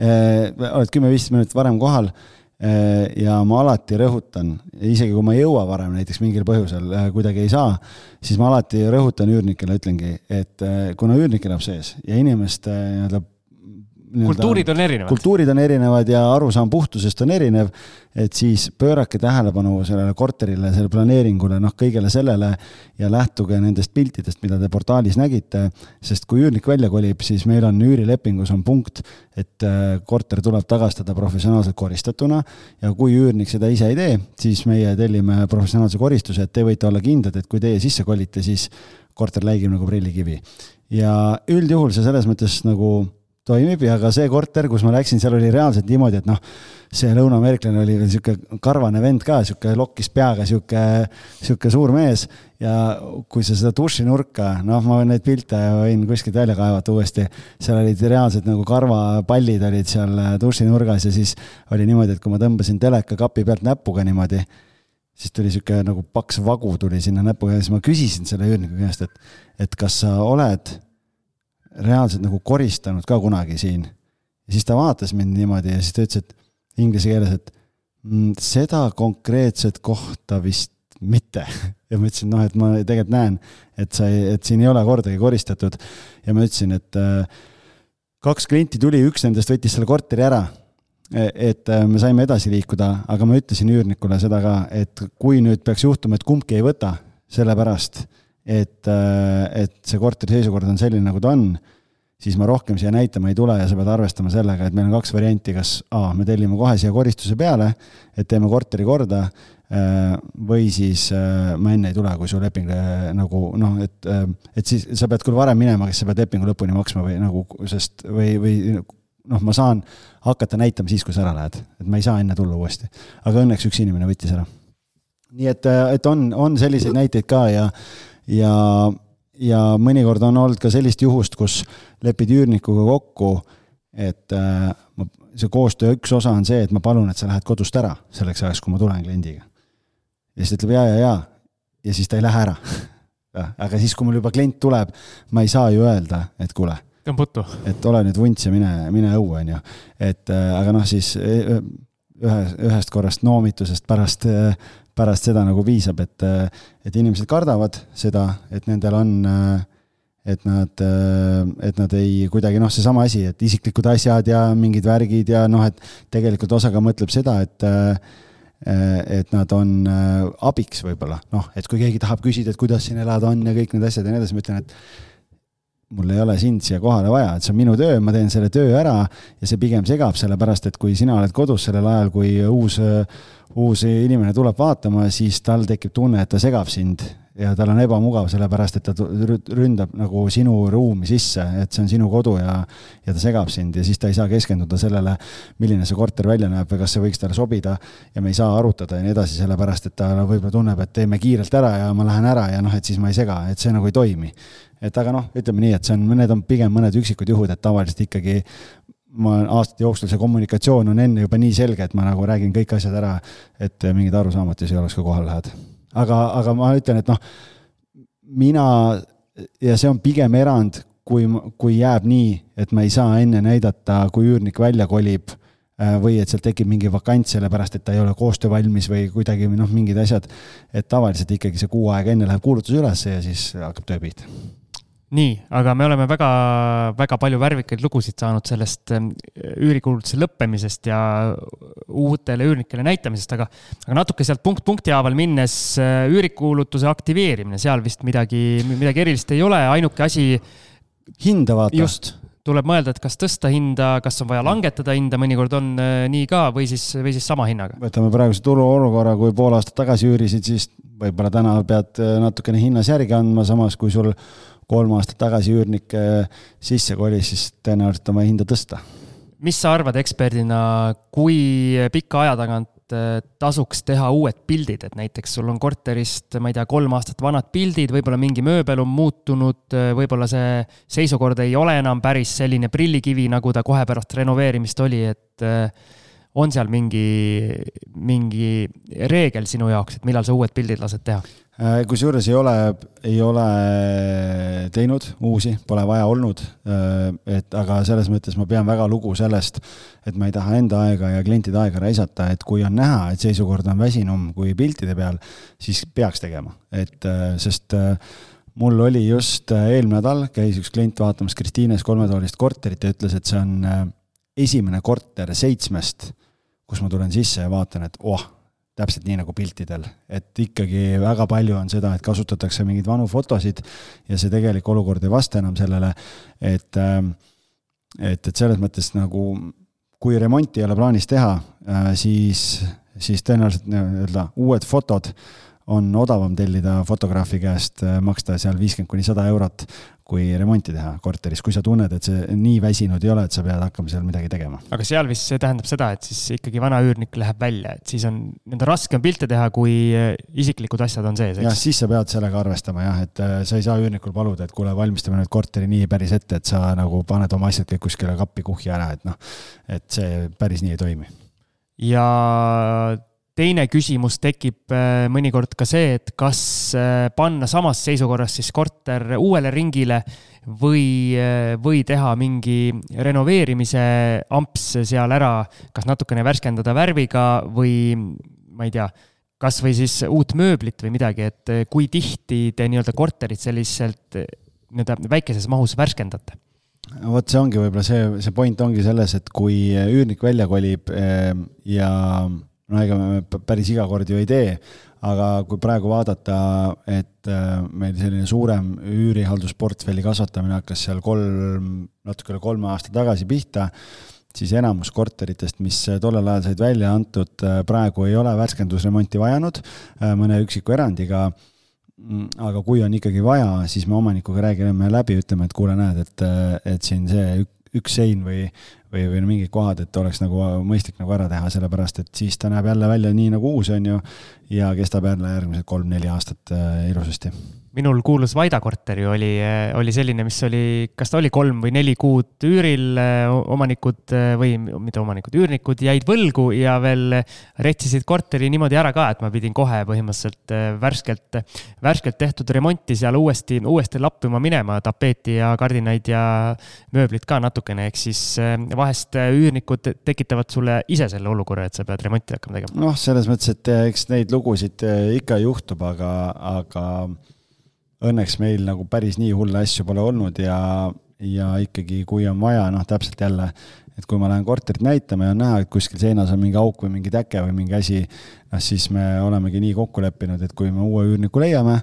C: Äh, oled kümme-viisteist minutit varem kohal ja ma alati rõhutan, isegi kui ma ei jõua varem näiteks mingil põhjusel kuidagi ei saa, siis ma alati rõhutan üürnikele, ütlengi, et kuna üürnik elab sees ja inimeste nii-öelda
B: kultuurid on erinevad.
C: kultuurid on erinevad ja arusaam puhtusest on erinev, et siis pöörake tähelepanu sellele korterile, selle planeeringule, noh, kõigele sellele ja lähtuge nendest piltidest, mida te portaalis nägite, sest kui üürnik välja kolib, siis meil on üürilepingus on punkt, et äh, korter tuleb tagastada professionaalselt koristatuna ja kui üürnik seda ise ei tee, siis meie tellime professionaalse koristuse, et te võite olla kindlad, et kui teie sisse kolite, siis korter läigib nagu prillikivi. ja üldjuhul see selles mõttes nagu toimib ja ka see korter, kus ma läksin, seal oli reaalselt niimoodi, et noh, see lõunaameeriklane oli veel sihuke karvane vend ka, sihuke lokkis peaga, sihuke, sihuke suur mees. ja kui sa seda dušinurka, noh, ma neid pilte võin kuskilt välja kaevata uuesti, seal olid reaalselt nagu karvapallid olid seal dušinurgas ja siis oli niimoodi, et kui ma tõmbasin teleka kapi pealt näpuga niimoodi, siis tuli sihuke nagu paks vagu tuli sinna näpuga ja siis ma küsisin selle üürniku käest, et, et kas sa oled reaalselt nagu koristanud ka kunagi siin. ja siis ta vaatas mind niimoodi ja siis ta ütles, et inglise keeles, et mm, seda konkreetset kohta vist mitte. <laughs> ja ma ütlesin, noh, et ma tegelikult näen, et sa ei, et siin ei ole kordagi koristatud. ja ma ütlesin, et äh, kaks klienti tuli, üks nendest võttis selle korteri ära. E, et äh, me saime edasi liikuda, aga ma ütlesin üürnikule seda ka, et kui nüüd peaks juhtuma, et kumbki ei võta, sellepärast et, äh, et see korteri seisukord on selline, nagu ta on, siis ma rohkem siia näitama ei tule ja sa pead arvestama sellega, et meil on kaks varianti, kas A, me tellime kohe siia koristuse peale, et teeme korteri korda, äh, või siis äh, ma enne ei tule, kui su leping nagu noh, et, et siis sa pead küll varem minema, kes sa pead lepingu lõpuni maksma või nagu, sest või, või noh, ma saan hakata näitama siis, kui sa ära lähed, et ma ei saa enne tulla uuesti. aga õnneks üks inimene võttis ära. nii et, et on, on selliseid näiteid ka ja ja, ja mõnikord on olnud ka sellist juhust, kus lepid üürnikuga kokku, et äh, see koostöö üks osa on see, et ma palun, et sa lähed kodust ära selleks ajaks, kui ma tulen kliendiga. ja siis ta ütleb ja, ja, ja, ja siis ta ei lähe ära <laughs> aga siis, kui mul juba klient tuleb, ma ei saa ju öelda, et kuule
B: tõmb puttu.
C: et ole nüüd vunts ja mine, mine õue, on ju. et äh, aga noh, siis äh, ühe, ühest korrast noomitusest pärast äh, pärast seda nagu piisab, et, et inimesed kardavad seda, et nendel on, et nad, et nad ei kuidagi noh, seesama asi, et isiklikud asjad ja mingid värgid ja noh, et tegelikult osa ka mõtleb seda, et et nad on abiks võib-olla, noh, et kui keegi tahab küsida, et kuidas siin elada on ja kõik need asjad ja nii edasi, ma ütlen, et mul ei ole sind siia kohale vaja, et see on minu töö, ma teen selle töö ära ja see pigem segab, sellepärast et kui sina oled kodus sellel ajal, kui uus, uus inimene tuleb vaatama, siis tal tekib tunne, et ta segab sind ja tal on ebamugav, sellepärast et ta ründab nagu sinu ruumi sisse, et see on sinu kodu ja, ja ta segab sind ja siis ta ei saa keskenduda sellele, milline see korter välja näeb või kas see võiks talle sobida. ja me ei saa arutada ja nii edasi, sellepärast et ta võib-olla tunneb, et teeme kiirelt ära ja ma lähen ära ja noh, et siis ma ei sega, et see nagu ei toimi. Et aga noh, ütleme nii, et see on, need on pigem mõned üksikud juhud, et tavaliselt ikkagi ma olen aastate jooksul, see kommunikatsioon on enne juba nii selge, et ma nagu räägin kõik asjad ära, et mingeid arusaamatusi ei oleks, kui kohale lähed aga, aga ma ütlen, et noh, mina ja see on pigem erand, kui, kui jääb nii, et ma ei saa enne näidata, kui üürnik välja kolib äh, või et sealt tekib mingi vakants, sellepärast et ta ei ole koostöövalmis või kuidagi noh, mingid asjad. et tavaliselt ikkagi see kuu aega enne läheb kuulutus üles ja siis hakkab töö pihta
B: nii, aga me oleme väga, väga palju värvikaid lugusid saanud sellest ähm, üürikuulutuse lõppemisest ja uutele üürnikele näitamisest, aga, aga natuke sealt punkt punkti haaval minnes, äh, üürikuulutuse aktiveerimine, seal vist midagi, midagi erilist ei ole, ainuke asi.
C: hinda vaata.
B: just, tuleb mõelda, et kas tõsta hinda, kas on vaja langetada hinda, mõnikord on äh, nii ka, või siis, või siis sama hinnaga.
C: võtame praeguse turuolukorra, kui pool aastat tagasi üürisid, siis võib-olla täna pead natukene hinnas järgi andma, samas kui sul kolm aastat tagasi üürnik sisse kolis, siis tõenäoliselt on vaja hinda tõsta.
B: mis sa arvad eksperdina, kui pika aja tagant äh, tasuks teha uued pildid, et näiteks sul on korterist, ma ei tea, kolm aastat vanad pildid, võib-olla mingi mööbel on muutunud, äh, võib-olla see seisukord ei ole enam päris selline prillikivi, nagu ta kohe pärast renoveerimist oli, et äh, on seal mingi, mingi reegel sinu jaoks, et millal sa uued pildid lased teha?
C: Äh, kusjuures ei ole, ei ole teinud uusi, pole vaja olnud. Äh, et aga selles mõttes ma pean väga lugu sellest, et ma ei taha enda aega ja klientide aega raisata, et kui on näha, et seisukord on väsinum kui piltide peal, siis peaks tegema, et äh, sest mul oli just eelmine nädal, käis üks klient vaatamas Kristiines kolmetoalist korterit ja ütles, et see on esimene korter seitsmest, kus ma tulen sisse ja vaatan, et oh täpselt nii nagu piltidel, et ikkagi väga palju on seda, et kasutatakse mingeid vanu fotosid ja see tegelik olukord ei vasta enam sellele, et ähm, et, et selles mõttes nagu kui remonti ei ole plaanis teha, äh, siis, siis tõenäoliselt nii-öelda uued fotod on odavam tellida fotograafi käest, äh, maksta seal viiskümmend kuni sada eurot, kui remonti teha korteris, kui sa tunned, et see nii väsinud ei ole, et sa pead hakkama seal midagi tegema.
B: aga seal vist see tähendab seda, et siis ikkagi vana üürnik läheb välja, et siis on nii-öelda raskem pilte teha, kui äh, isiklikud asjad on sees,
C: eks? jah, siis sa pead sellega arvestama jah, et äh, sa ei saa üürnikul paluda, et kuule, valmistame nüüd korteri nii päris ette, et sa nagu paned oma asjad kõik kuskile kappi kuhja ära, et noh, et see päris nii ei toimi.
B: ja teine küsimus tekib äh, mõnikord ka see, et kas äh, panna samas seisukorras siis korter uuele ringile või, äh, või teha mingi renoveerimise amps seal ära, kas natukene värskendada värviga või ma ei tea, kas või siis uut mööblit või midagi, et kui tihti te nii-öelda korterit selliselt nii-öelda väikeses mahus värskendate?
C: vot see ongi võib-olla see, see point ongi selles, et kui üürnik välja kolib ja no ega me päris iga kord ju ei tee, aga kui praegu vaadata, et äh, meil selline suurem üürihaldusportfelli kasvatamine hakkas seal kolm, natuke üle kolme aasta tagasi pihta, siis enamus korteritest, mis tollel ajal said välja antud, äh, praegu ei ole värskendusremonti vajanud, äh, mõne üksiku erandiga. Mm, aga kui on ikkagi vaja, siis me omanikuga räägime läbi, ütleme, et kuule, näed, et, et siin see üks sein või, või, või mingid kohad, et oleks nagu mõistlik nagu ära teha, sellepärast et siis ta näeb jälle välja nii nagu uus, on ju, ja kestab jälle järgmised kolm-neli aastat äh, ilusasti
B: minul kuulus Vaida korter ju oli, oli selline, mis oli, kas ta oli kolm või neli kuud üüril, omanikud või mitte omanikud, üürnikud jäid võlgu ja veel retsisid korteri niimoodi ära ka, et ma pidin kohe põhimõtteliselt värskelt, värskelt tehtud remonti seal uuesti, uuesti lappima minema, tapeeti ja kardinaid ja mööblit ka natukene, ehk siis vahest üürnikud tekitavad sulle ise selle olukorra, et sa pead remonti hakkama tegema.
C: noh, selles mõttes, et eks neid lugusid ikka juhtub, aga, aga õnneks meil nagu päris nii hulle asju pole olnud ja, ja ikkagi, kui on vaja, noh, täpselt jälle, et kui ma lähen korterit näitama ja on näha, et kuskil seinas on mingi auk või mingi täke või mingi asi, noh siis me olemegi nii kokku leppinud, et kui me uue üürniku leiame,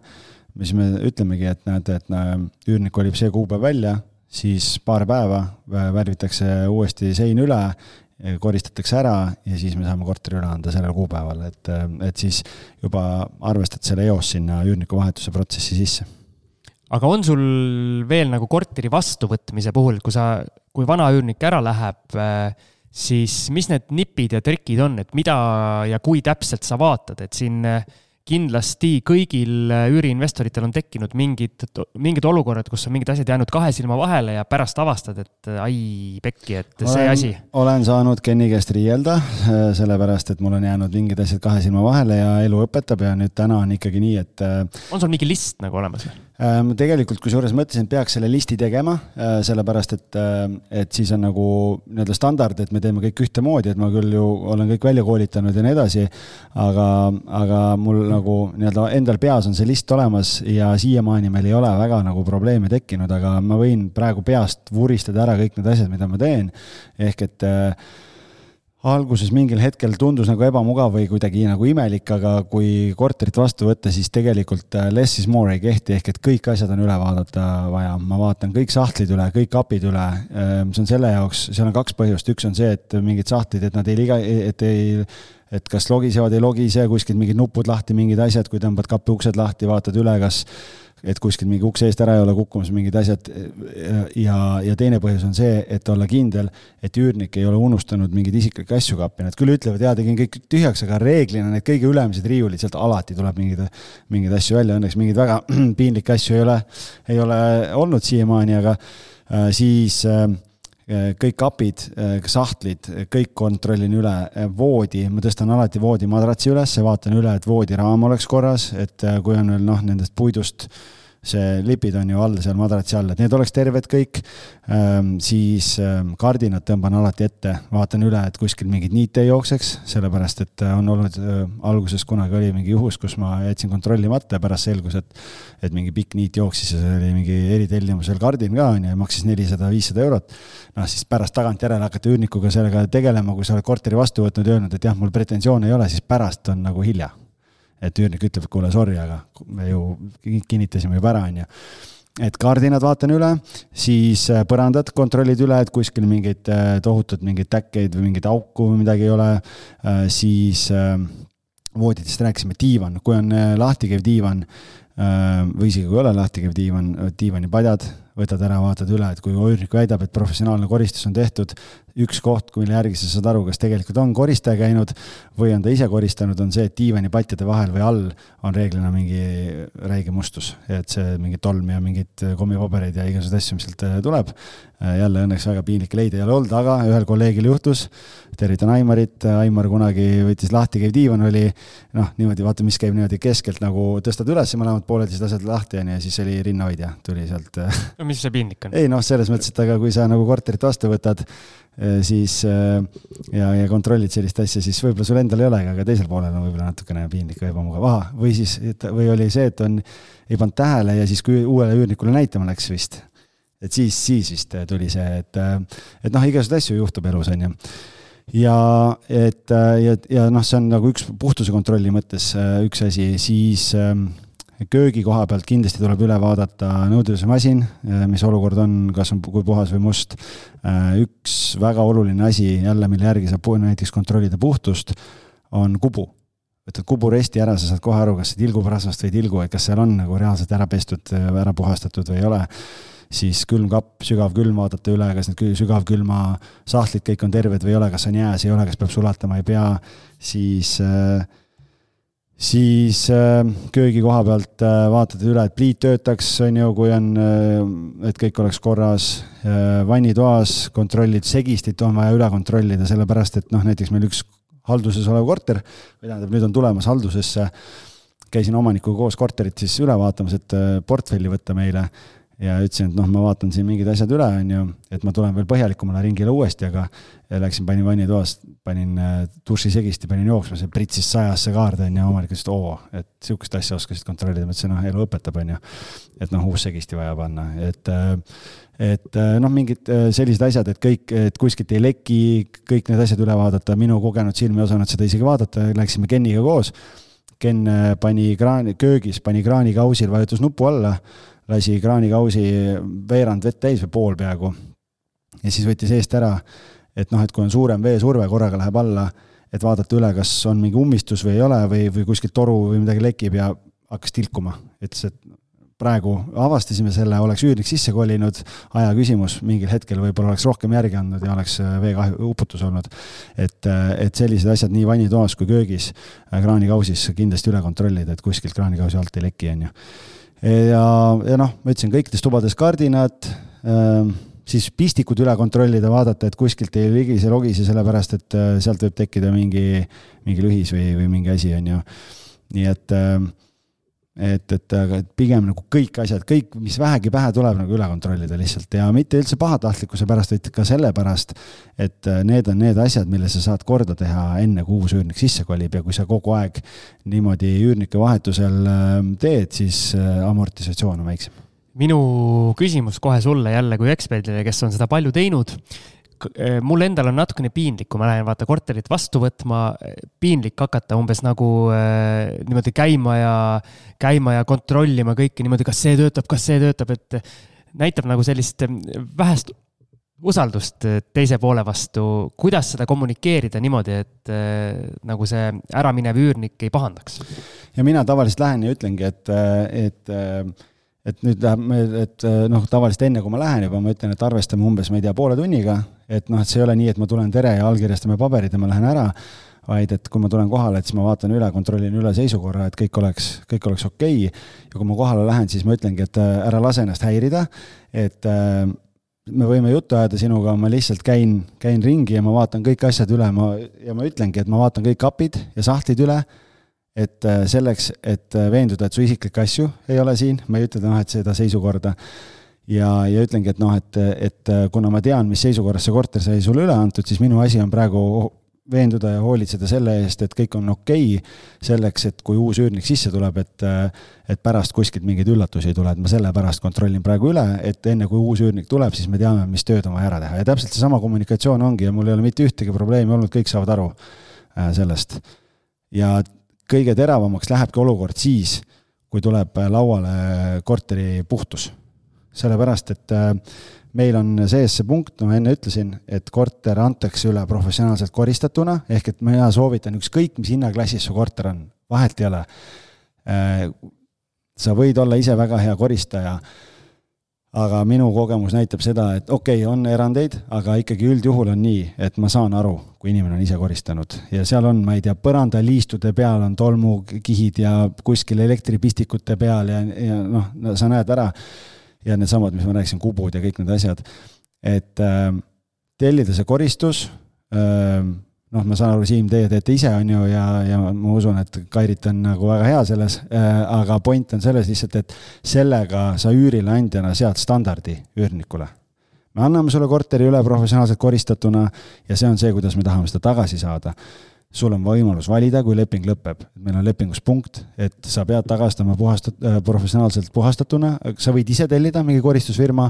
C: siis me ütlemegi, et näete, et üürnik kolib see kuupäev välja, siis paar päeva värvitakse uuesti sein üle koristatakse ära ja siis me saame korteri üle anda sellel kuupäeval, et, et siis juba arvestad selle eos sinna üürniku vahetuse protsessi sisse.
B: aga on sul veel nagu korteri vastuvõtmise puhul, kui sa, kui vana üürnik ära läheb, siis mis need nipid ja trikid on, et mida ja kui täpselt sa vaatad, et siin kindlasti kõigil üüriinvestoritel on tekkinud mingid, mingid olukorrad, kus on mingid asjad jäänud kahe silma vahele ja pärast avastad, et ai pekki, et olen, see asi.
C: olen saanud Kenni käest riielda, sellepärast et mul on jäänud mingid asjad kahe silma vahele ja elu õpetab ja nüüd täna on ikkagi nii, et.
B: on sul mingi list nagu olemas või?
C: Ehm, tegelikult kusjuures mõtlesin, et peaks selle listi tegema, äh, sellepärast et, äh, et siis on nagu nii-öelda standard, et me teeme kõik ühtemoodi, et ma küll ju olen kõik välja koolitanud ja nii edasi, aga, aga mul nagu nii-öelda endal peas on see list olemas ja siiamaani meil ei ole väga nagu probleeme tekkinud, aga ma võin praegu peast vuristada ära kõik need asjad, mida ma teen, ehk et äh, alguses mingil hetkel tundus nagu ebamugav või kuidagi nagu imelik, aga kui korterit vastu võtta, siis tegelikult äh, less is more ei kehti, ehk et kõik asjad on üle vaadata vaja. ma vaatan kõik sahtlid üle, kõik kapid üle. Ehm, see on selle jaoks, seal on kaks põhjust, üks on see, et mingid sahtlid, et nad ei liga, et ei et kas logisevad, ei logise, kuskilt mingid nupud lahti, mingid asjad, kui tõmbad kapi uksed lahti, vaatad üle, kas et kuskilt mingi ukse eest ära ei ole kukkumas mingid asjad. ja, ja teine põhjus on see, et olla kindel, et üürnik ei ole unustanud mingeid isiklikke asju kappi, nad küll ütlevad, jaa, tegin kõik tühjaks, aga reeglina need kõige ülemised riiulid, sealt alati tuleb mingeid, mingeid asju välja, õnneks mingeid väga <clears throat> piinlikke asju ei ole, ei ole olnud siiamaani, aga äh, siis äh, kõik kapid, sahtlid, kõik kontrollin üle, voodi, ma tõstan alati voodimadratsi üles, vaatan üle, et voodiraam oleks korras, et kui on veel noh, nendest puidust äh, see lipid on ju all seal madratsi all, et need oleks terved kõik. Ehm, siis ehm, kardinad tõmban alati ette, vaatan üle, et kuskil mingeid niite ei jookseks, sellepärast et äh, on olnud äh, alguses kunagi oli mingi juhus, kus ma jätsin kontrollimata ja pärast selgus, et et mingi pikk niit jooksis ja see oli mingi eritellimusel kardin ka onju ja maksis nelisada, viissada eurot. noh, siis pärast tagantjärele hakata üürnikuga sellega tegelema, kui sa oled korteri vastu võtnud ja öelnud, et jah, mul pretensioone ei ole, siis pärast on nagu hilja et üürnik ütleb, et kuule, sorry, aga me ju kinnitasime juba ära, on ju et kardinad vaatan üle, siis äh, põrandad kontrollid üle, et kuskil mingeid äh, tohutud mingeid täkkeid või mingeid auku või midagi ei ole. Äh, siis vooditest rääkisime, diivan, kui on lahti käiv diivan või isegi kui ei ole lahti käiv diivan, diivanipadjad võtad ära, vaatad üle, et kui üürnik väidab, et professionaalne koristus on tehtud, üks koht, mille järgi sa saad aru, kas tegelikult on koristaja käinud või on ta ise koristanud, on see, et diivanipatjade vahel või all on reeglina mingi räige mustus, et see mingi tolm ja mingeid kommipabereid ja igasuguseid asju, mis sealt äh, tuleb. Äh, jälle õnneks väga piinlikke leide ei ole olnud, aga ühel kolleegil juhtus, tervitan Aimarit, Aimar kunagi võttis lahti käiv diivan, oli noh, niimoodi vaata, mis käib niimoodi keskelt nagu tõstad üles mõlemad pooled, siis lased lahti onju ja siis oli rinnahoidja tuli sealt
B: äh, <laughs> mis see piinlik on?
C: ei noh, selles mõttes, et aga kui sa nagu korterit vastu võtad, eh, siis eh, ja, ja kontrollid sellist asja, siis võib-olla sul endal ei olegi, aga teisel poolel on võib-olla natukene piinlik või ebamugav, ahah, või siis, või oli see, et on, ei pannud tähele ja siis, kui uuele üürnikule näitama läks vist, et siis, siis vist tuli see, et, et noh, igasuguseid asju juhtub elus, on ju ja et ja, ja noh, see on nagu üks puhtuse kontrolli mõttes üks asi, siis köögi koha pealt kindlasti tuleb üle vaadata nõudlusemasin, äh, mis olukord on, kas on, kui puhas või must. Äh, üks väga oluline asi jälle, mille järgi saab näiteks kontrollida puhtust, on kubu. võtad kubu resti ära, sa saad kohe aru, kas see tilgub rasvast või ei tilgu, et kas seal on nagu reaalselt ära pestud, ära puhastatud või ei ole siis külmkapp, sügavkülm vaadata üle, kas need sügavkülma sahtlid kõik on terved või ei ole, kas on jääs, ei ole, kas peab sulatama, ei pea, siis äh, siis äh, köögi koha pealt äh, vaatad üle, et pliit töötaks, on ju, kui on, äh, et kõik oleks korras. vannitoas kontrollid, segistit on vaja üle kontrollida, sellepärast et noh, näiteks meil üks halduses olev korter, või tähendab, nüüd on tulemas haldusesse, käisin omanikuga koos korterit siis üle vaatamas, et portfelli võtta meile ja ütlesin, et noh, ma vaatan siin mingid asjad üle, on ju, et ma tulen veel põhjalikumale ringile uuesti, aga ja läksin, panin vannitoas, panin äh, dušisegisti, panin jooksma, see pritsis sajas see kaard, on ju, omanik ütles, et oo, et sihukest asja oskasid kontrollida, ma ütlesin, noh, elu õpetab, on ju. et noh, uus segisti vaja panna, et äh, et äh, noh, mingid sellised asjad, et kõik, et kuskilt ei leki, kõik need asjad üle vaadata, minu kogenud silm ei osanud seda isegi vaadata, läksime Keniga koos. Ken pani kraani, köögis pani kraanikausil, vajutas nupu alla lasi kraanikausi veerand vett täis või pool peaaegu. ja siis võttis eest ära, et noh, et kui on suurem veesurve, korraga läheb alla, et vaadata üle, kas on mingi ummistus või ei ole või, või kuskilt toru või midagi lekib ja hakkas tilkuma. ütles, et praegu avastasime selle, oleks üürnik sisse kolinud, aja küsimus, mingil hetkel võib-olla oleks rohkem järgi andnud ja oleks veekahju, uputus olnud. et, et sellised asjad nii vannitoas kui köögis, kraanikausis kindlasti üle kontrollida, et kuskilt kraanikausi alt ei leki, on ju ja, ja noh, ma ütlesin kõikides tubades kardinad äh,, siis pistikud üle kontrollida, vaadata, et kuskilt ei ligise, logise, sellepärast et äh, sealt võib tekkida mingi, mingi lühis või, või mingi asi, on ju. nii et äh, et, et aga et pigem nagu kõik asjad, kõik, mis vähegi pähe tuleb, nagu üle kontrollida lihtsalt. Ja mitte üldse pahatahtlikkuse pärast, vaid ka sellepärast, et äh, need on need asjad, mille sa saad korda teha enne, kui uus üürnik sisse kolib. Ja kui sa kogu aeg niimoodi üürnike vahetusel ähm, teed, siis äh, amortisatsioon on väiksem.
B: Minu küsimus kohe sulle jälle kui eksperdile, kes on seda palju teinud mul endal on natukene piinlik, kui ma lähen vaata korterit vastu võtma, eh, piinlik hakata umbes nagu äh, niimoodi käima ja, käima ja kontrollima kõike niimoodi, kas see töötab, kas see töötab, et näitab nagu sellist vähest usaldust teise poole vastu, kuidas seda kommunikeerida niimoodi, et äh, nagu see äraminev üürnik ei pahandaks?
C: ja mina tavaliselt lähen ja ütlengi, et, et et nüüd läheb, et noh, tavaliselt enne kui ma lähen juba, ma ütlen, et arvestame umbes, ma ei tea, poole tunniga, et noh, et see ei ole nii, et ma tulen tere ja allkirjastame paberid ja ma lähen ära, vaid et kui ma tulen kohale, et siis ma vaatan üle, kontrollin üle seisukorra, et kõik oleks, kõik oleks okei. Okay.. ja kui ma kohale lähen, siis ma ütlengi, et äh, ära lase ennast häirida, et äh, me võime juttu ajada sinuga, ma lihtsalt käin, käin ringi ja ma vaatan kõik asjad üle, ma, ja ma ütlengi, et ma vaatan kõik kapid ja sahtlid üle et äh, selleks, et äh, veenduda, et su isiklikke asju ei ole siin, ma ei ütle noh, et seda seisukorda, ja, ja ütlengi, et noh, et, et äh, kuna ma tean, mis seisukorras see korter sai sulle üle antud, siis minu asi on praegu veenduda ja hoolitseda selle eest, et kõik on okei okay, selleks, et kui uus üürnik sisse tuleb, et et pärast kuskilt mingeid üllatusi ei tule, et ma sellepärast kontrollin praegu üle, et enne kui uus üürnik tuleb, siis me teame, mis tööd on vaja ära teha. Ja täpselt seesama kommunikatsioon ongi ja mul ei ole mitte ühtegi probleemi olnud, kõik saavad aru sellest. ja kõige teravamaks lähebki olukord siis, kui tuleb lauale korteri puhtus. sellepärast, et äh, meil on sees see punkt, no ma enne ütlesin, et korter antakse üle professionaalselt koristatuna, ehk et mina soovitan ükskõik, mis hinnaklassis su korter on, vahet ei ole. Äh, sa võid olla ise väga hea koristaja aga minu kogemus näitab seda, et okei okay,, on erandeid, aga ikkagi üldjuhul on nii, et ma saan aru, kui inimene on ise koristanud ja seal on, ma ei tea, põrandaliistude peal on tolmukihid ja kuskil elektripistikute peal ja, ja noh, sa näed ära. ja needsamad, mis ma rääkisin, kubud ja kõik need asjad. et äh, tellida see koristus äh, noh, ma saan aru, Siim, teie teete ise, on ju, ja, ja ma usun, et Kairit on nagu väga hea selles äh,, aga point on selles lihtsalt, et sellega sa üürileandjana sead standardi üürnikule. me anname sulle korteri üle professionaalselt koristatuna ja see on see, kuidas me tahame seda tagasi saada. sul on võimalus valida, kui leping lõpeb, meil on lepingus punkt, et sa pead tagastama puhastat- äh,, professionaalselt puhastatuna, sa võid ise tellida mingi koristusfirma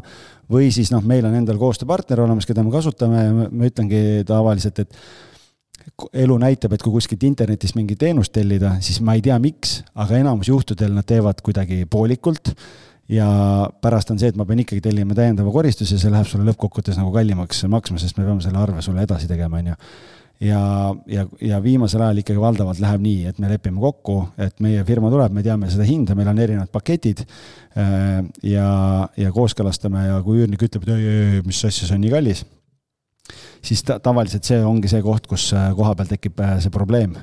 C: või siis noh, meil on endal koostööpartner olemas, keda me kasutame ja ma ütlengi tavaliselt, et elu näitab, et kui kuskilt internetist mingi teenust tellida, siis ma ei tea, miks, aga enamus juhtudel nad teevad kuidagi poolikult ja pärast on see, et ma pean ikkagi tellima täiendava koristuse, see läheb sulle lõppkokkuvõttes nagu kallimaks maksma, sest me peame selle arve sulle edasi tegema, on ju. ja, ja, ja viimasel ajal ikkagi valdavalt läheb nii, et me lepime kokku, et meie firma tuleb, me teame seda hinda, meil on erinevad paketid äh, ja, ja kooskõlastame ja kui üürnik ütleb, et ei, ei, ei, mis asja, see on nii kallis siis ta, tavaliselt see ongi see koht, kus äh, koha peal tekib äh, see probleem.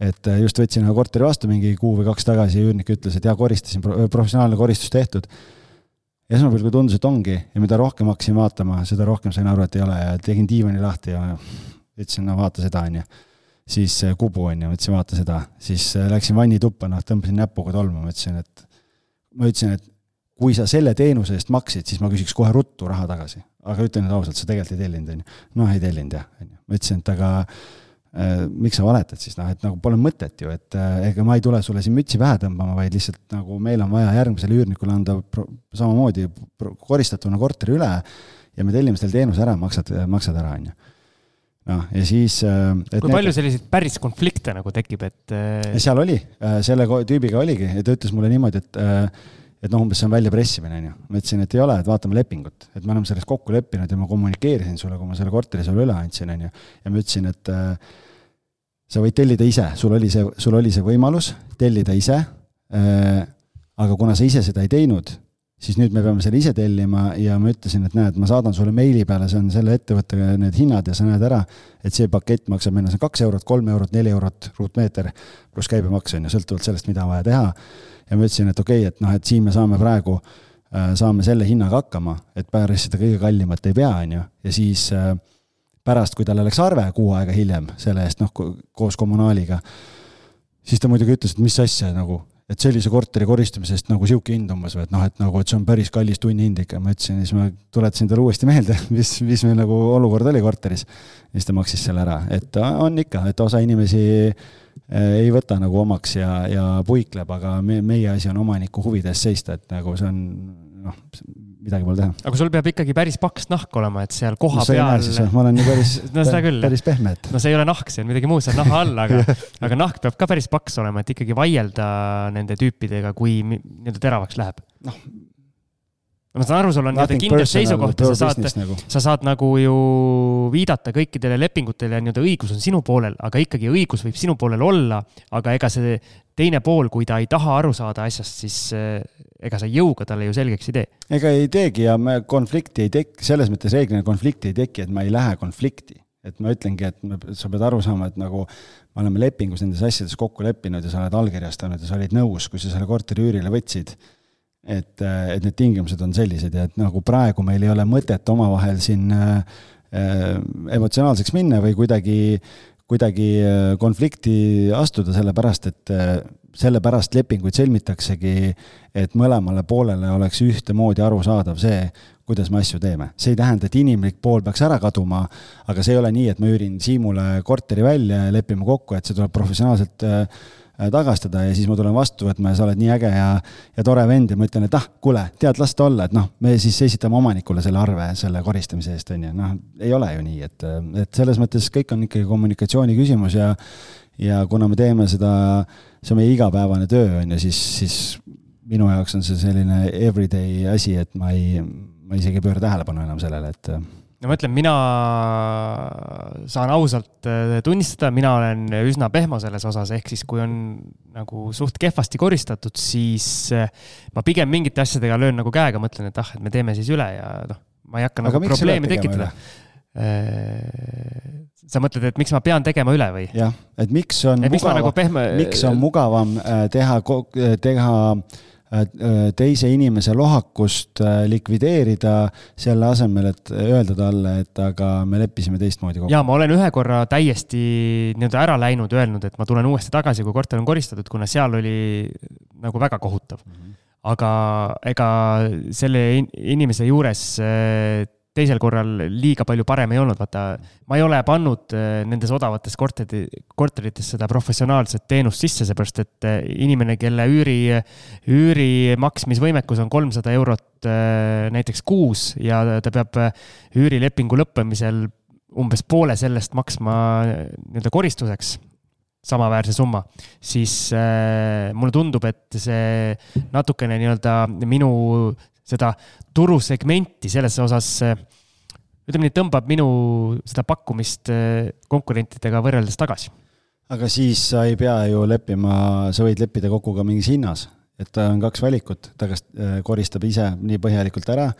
C: et äh, just võtsin ühe korteri vastu mingi kuu või kaks tagasi ja üürnik ütles, et jaa, koristasin, professionaalne koristus tehtud. esmapilgul tundus, et ongi ja mida rohkem hakkasin vaatama, seda rohkem sain aru, et ei ole ja tegin diivani lahti ja ütlesin, no vaata seda, on ju. siis kubu, on ju, ütlesin, vaata seda, siis läksin vannituppa, noh, tõmbasin näpuga tolmu, ma ütlesin, et ma ütlesin, et kui sa selle teenuse eest maksid, siis ma küsiks kohe ruttu raha tagasi. Aga ütlen nüüd ausalt, sa tegelikult ei tellinud, on ju. noh, ei tellinud jah, on ju. ma ütlesin, et aga äh, miks sa valetad siis, noh, et nagu pole mõtet ju, et äh, ega ma ei tule sulle siin mütsi pähe tõmbama, vaid lihtsalt nagu meil on vaja järgmisele üürnikule anda pro, samamoodi pro, koristatuna korteri üle ja me tellime selle teenuse ära, maksad, maksad ära, on ju noh, ja siis.
B: Äh, kui need... palju selliseid päris konflikte nagu tekib, et?
C: Äh, seal oli, selle tüübiga oligi ja ta ütles mulle niimoodi, et et noh, umbes see on väljapressimine, on ju. ma ütlesin, et ei ole, et vaatame lepingut, et me oleme selles kokku leppinud ja ma kommunikeerisin sulle, kui ma selle korteri sulle üle andsin, on ju. ja ma ütlesin, et äh, sa võid tellida ise, sul oli see, sul oli see võimalus tellida ise äh,. aga kuna sa ise seda ei teinud, siis nüüd me peame selle ise tellima ja ma ütlesin, et näed, ma saadan sulle meili peale, see on selle ettevõttega need hinnad ja sa näed ära, et see pakett maksab meile see kaks eurot, kolm eurot, neli eurot ruutmeeter pluss käibemaks on ju, sõltuvalt sellest, mida on vaja teha ja ma ütlesin, et okei okay,, et noh, et siin me saame praegu äh,, saame selle hinnaga hakkama, et päris seda kõige kallimat ei pea, on ju, ja siis äh, pärast, kui talle läks arve kuu aega hiljem selle eest, noh, koos kommunaaliga, siis ta muidugi ütles, et mis asja nagu, et sellise korteri koristamise eest nagu sihuke hind umbes või et noh, et nagu, et see on päris kallis tunnihind ikka, ma ütlesin, siis ma tuletasin talle uuesti meelde, <laughs> mis, mis meil nagu olukord oli korteris. siis ta maksis selle ära, et on ikka, et osa inimesi ei võta nagu omaks ja, ja puikleb, aga me, meie asi on omaniku huvide eest seista, et nagu see on noh, midagi pole teha.
B: aga sul peab ikkagi päris paks nahk olema, et seal koha no, peal.
C: ma olen ju päris <laughs>
B: no
C: päris pehme, et.
B: no see ei ole nahk, see on midagi muud, see on naha all, aga <laughs> aga nahk peab ka päris paks olema, et ikkagi vaielda nende tüüpidega, kui nii-öelda teravaks läheb. noh, ma saan aru, sul on nii-öelda kindel seisukoht ja sa saad, nagu. sa saad nagu ju viidata kõikidele lepingutele ja nii-öelda õigus on sinu poolel, aga ikkagi õigus võib sinu poolel olla, aga ega see teine pool, kui ta ei taha aru saada asjast, siis eh, ega sa jõuga talle ju selgeks ei tee.
C: ega ei teegi ja me konflikti ei teki, selles mõttes reeglina konflikti ei teki, et ma ei lähe konflikti. et ma ütlengi, et me, sa pead aru saama, et nagu me oleme lepingus nendes asjades kokku leppinud ja sa oled allkirjastanud ja sa olid nõus, kui sa selle korteri üürile võtsid et, äh, et need tingimused on sellised ja et nagu praegu meil ei ole mõtet omavahel siin äh, emotsionaalseks minna või kuidagi, kuidagi äh, konflikti astuda, sellepärast et äh, sellepärast lepinguid sõlmitaksegi, et mõlemale poolele oleks ühtemoodi arusaadav see, kuidas me asju teeme. see ei tähenda, et inimlik pool peaks ära kaduma, aga see ei ole nii, et ma üürin Siimule korteri välja ja lepime kokku, et see tuleb professionaalselt tagastada ja siis ma tulen vastu võtma ja sa oled nii äge ja, ja tore vend ja ma ütlen, et ah, kuule, tead, las ta olla, et noh, me siis esitame omanikule selle arve selle koristamise eest, on ju, noh, ei ole ju nii, et, et selles mõttes kõik on ikkagi kommunikatsiooni küsimus ja ja kuna me teeme seda, see on meie igapäevane töö, on ju, siis, siis minu jaoks on see selline everyday asi, et ma ei, ma isegi ei pööra tähelepanu enam sellele, et
B: no ma ütlen, mina saan ausalt äh, tunnistada, mina olen üsna pehmo selles osas, ehk siis kui on nagu suht kehvasti koristatud, siis äh, ma pigem mingite asjadega löön nagu käega, mõtlen, et ah, et me teeme siis üle ja noh, ma ei hakka Aga nagu probleemi tekitada. Äh, sa mõtled, et miks ma pean tegema üle või?
C: jah, et miks on et mugavam, nagu pehme... miks on mugavam teha, teha Äh, äh, teise inimese lohakust äh, likvideerida, selle asemel, et öelda talle, et aga me leppisime teistmoodi
B: kokku. ja ma olen ühe korra täiesti nii-öelda ära läinud, öelnud, et ma tulen uuesti tagasi, kui korter on koristatud, kuna seal oli nagu väga kohutav mm. -hmm. aga ega selle inimese juures teisel korral liiga palju parem ei olnud, vaata. ma ei ole pannud äh, nendes odavates korteri, korterites seda professionaalset teenust sisse, seepärast et äh, inimene, kelle üüri, üüri maksmisvõimekus on kolmsada eurot äh, näiteks kuus ja ta peab üürilepingu lõppemisel umbes poole sellest maksma nii-öelda koristuseks samaväärse summa, siis äh, mulle tundub, et see natukene nii-öelda minu seda turusegmenti selles osas, ütleme nii, tõmbab minu seda pakkumist eh, konkurentidega võrreldes tagasi.
C: aga siis sa ei pea ju leppima, sa võid leppida kokku ka mingis hinnas, et on kaks valikut, ta kas eh, koristab ise nii põhjalikult ära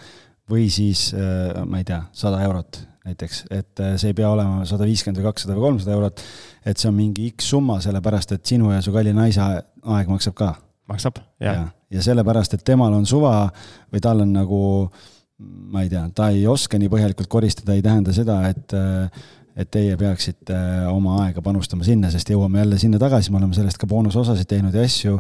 C: või siis eh, ma ei tea, sada eurot näiteks, et see ei pea olema sada viiskümmend või kakssada või kolmsada eurot, et see on mingi X summa, sellepärast et sinu ja su kalli naise aeg maksab ka
B: maksab, jah ja.
C: Ja sellepärast, et temal on suva või tal on nagu ma ei tea, ta ei oska nii põhjalikult koristada, ei tähenda seda, et et teie peaksite oma aega panustama sinna, sest jõuame jälle sinna tagasi, me oleme sellest ka boonusosasid teinud ja asju,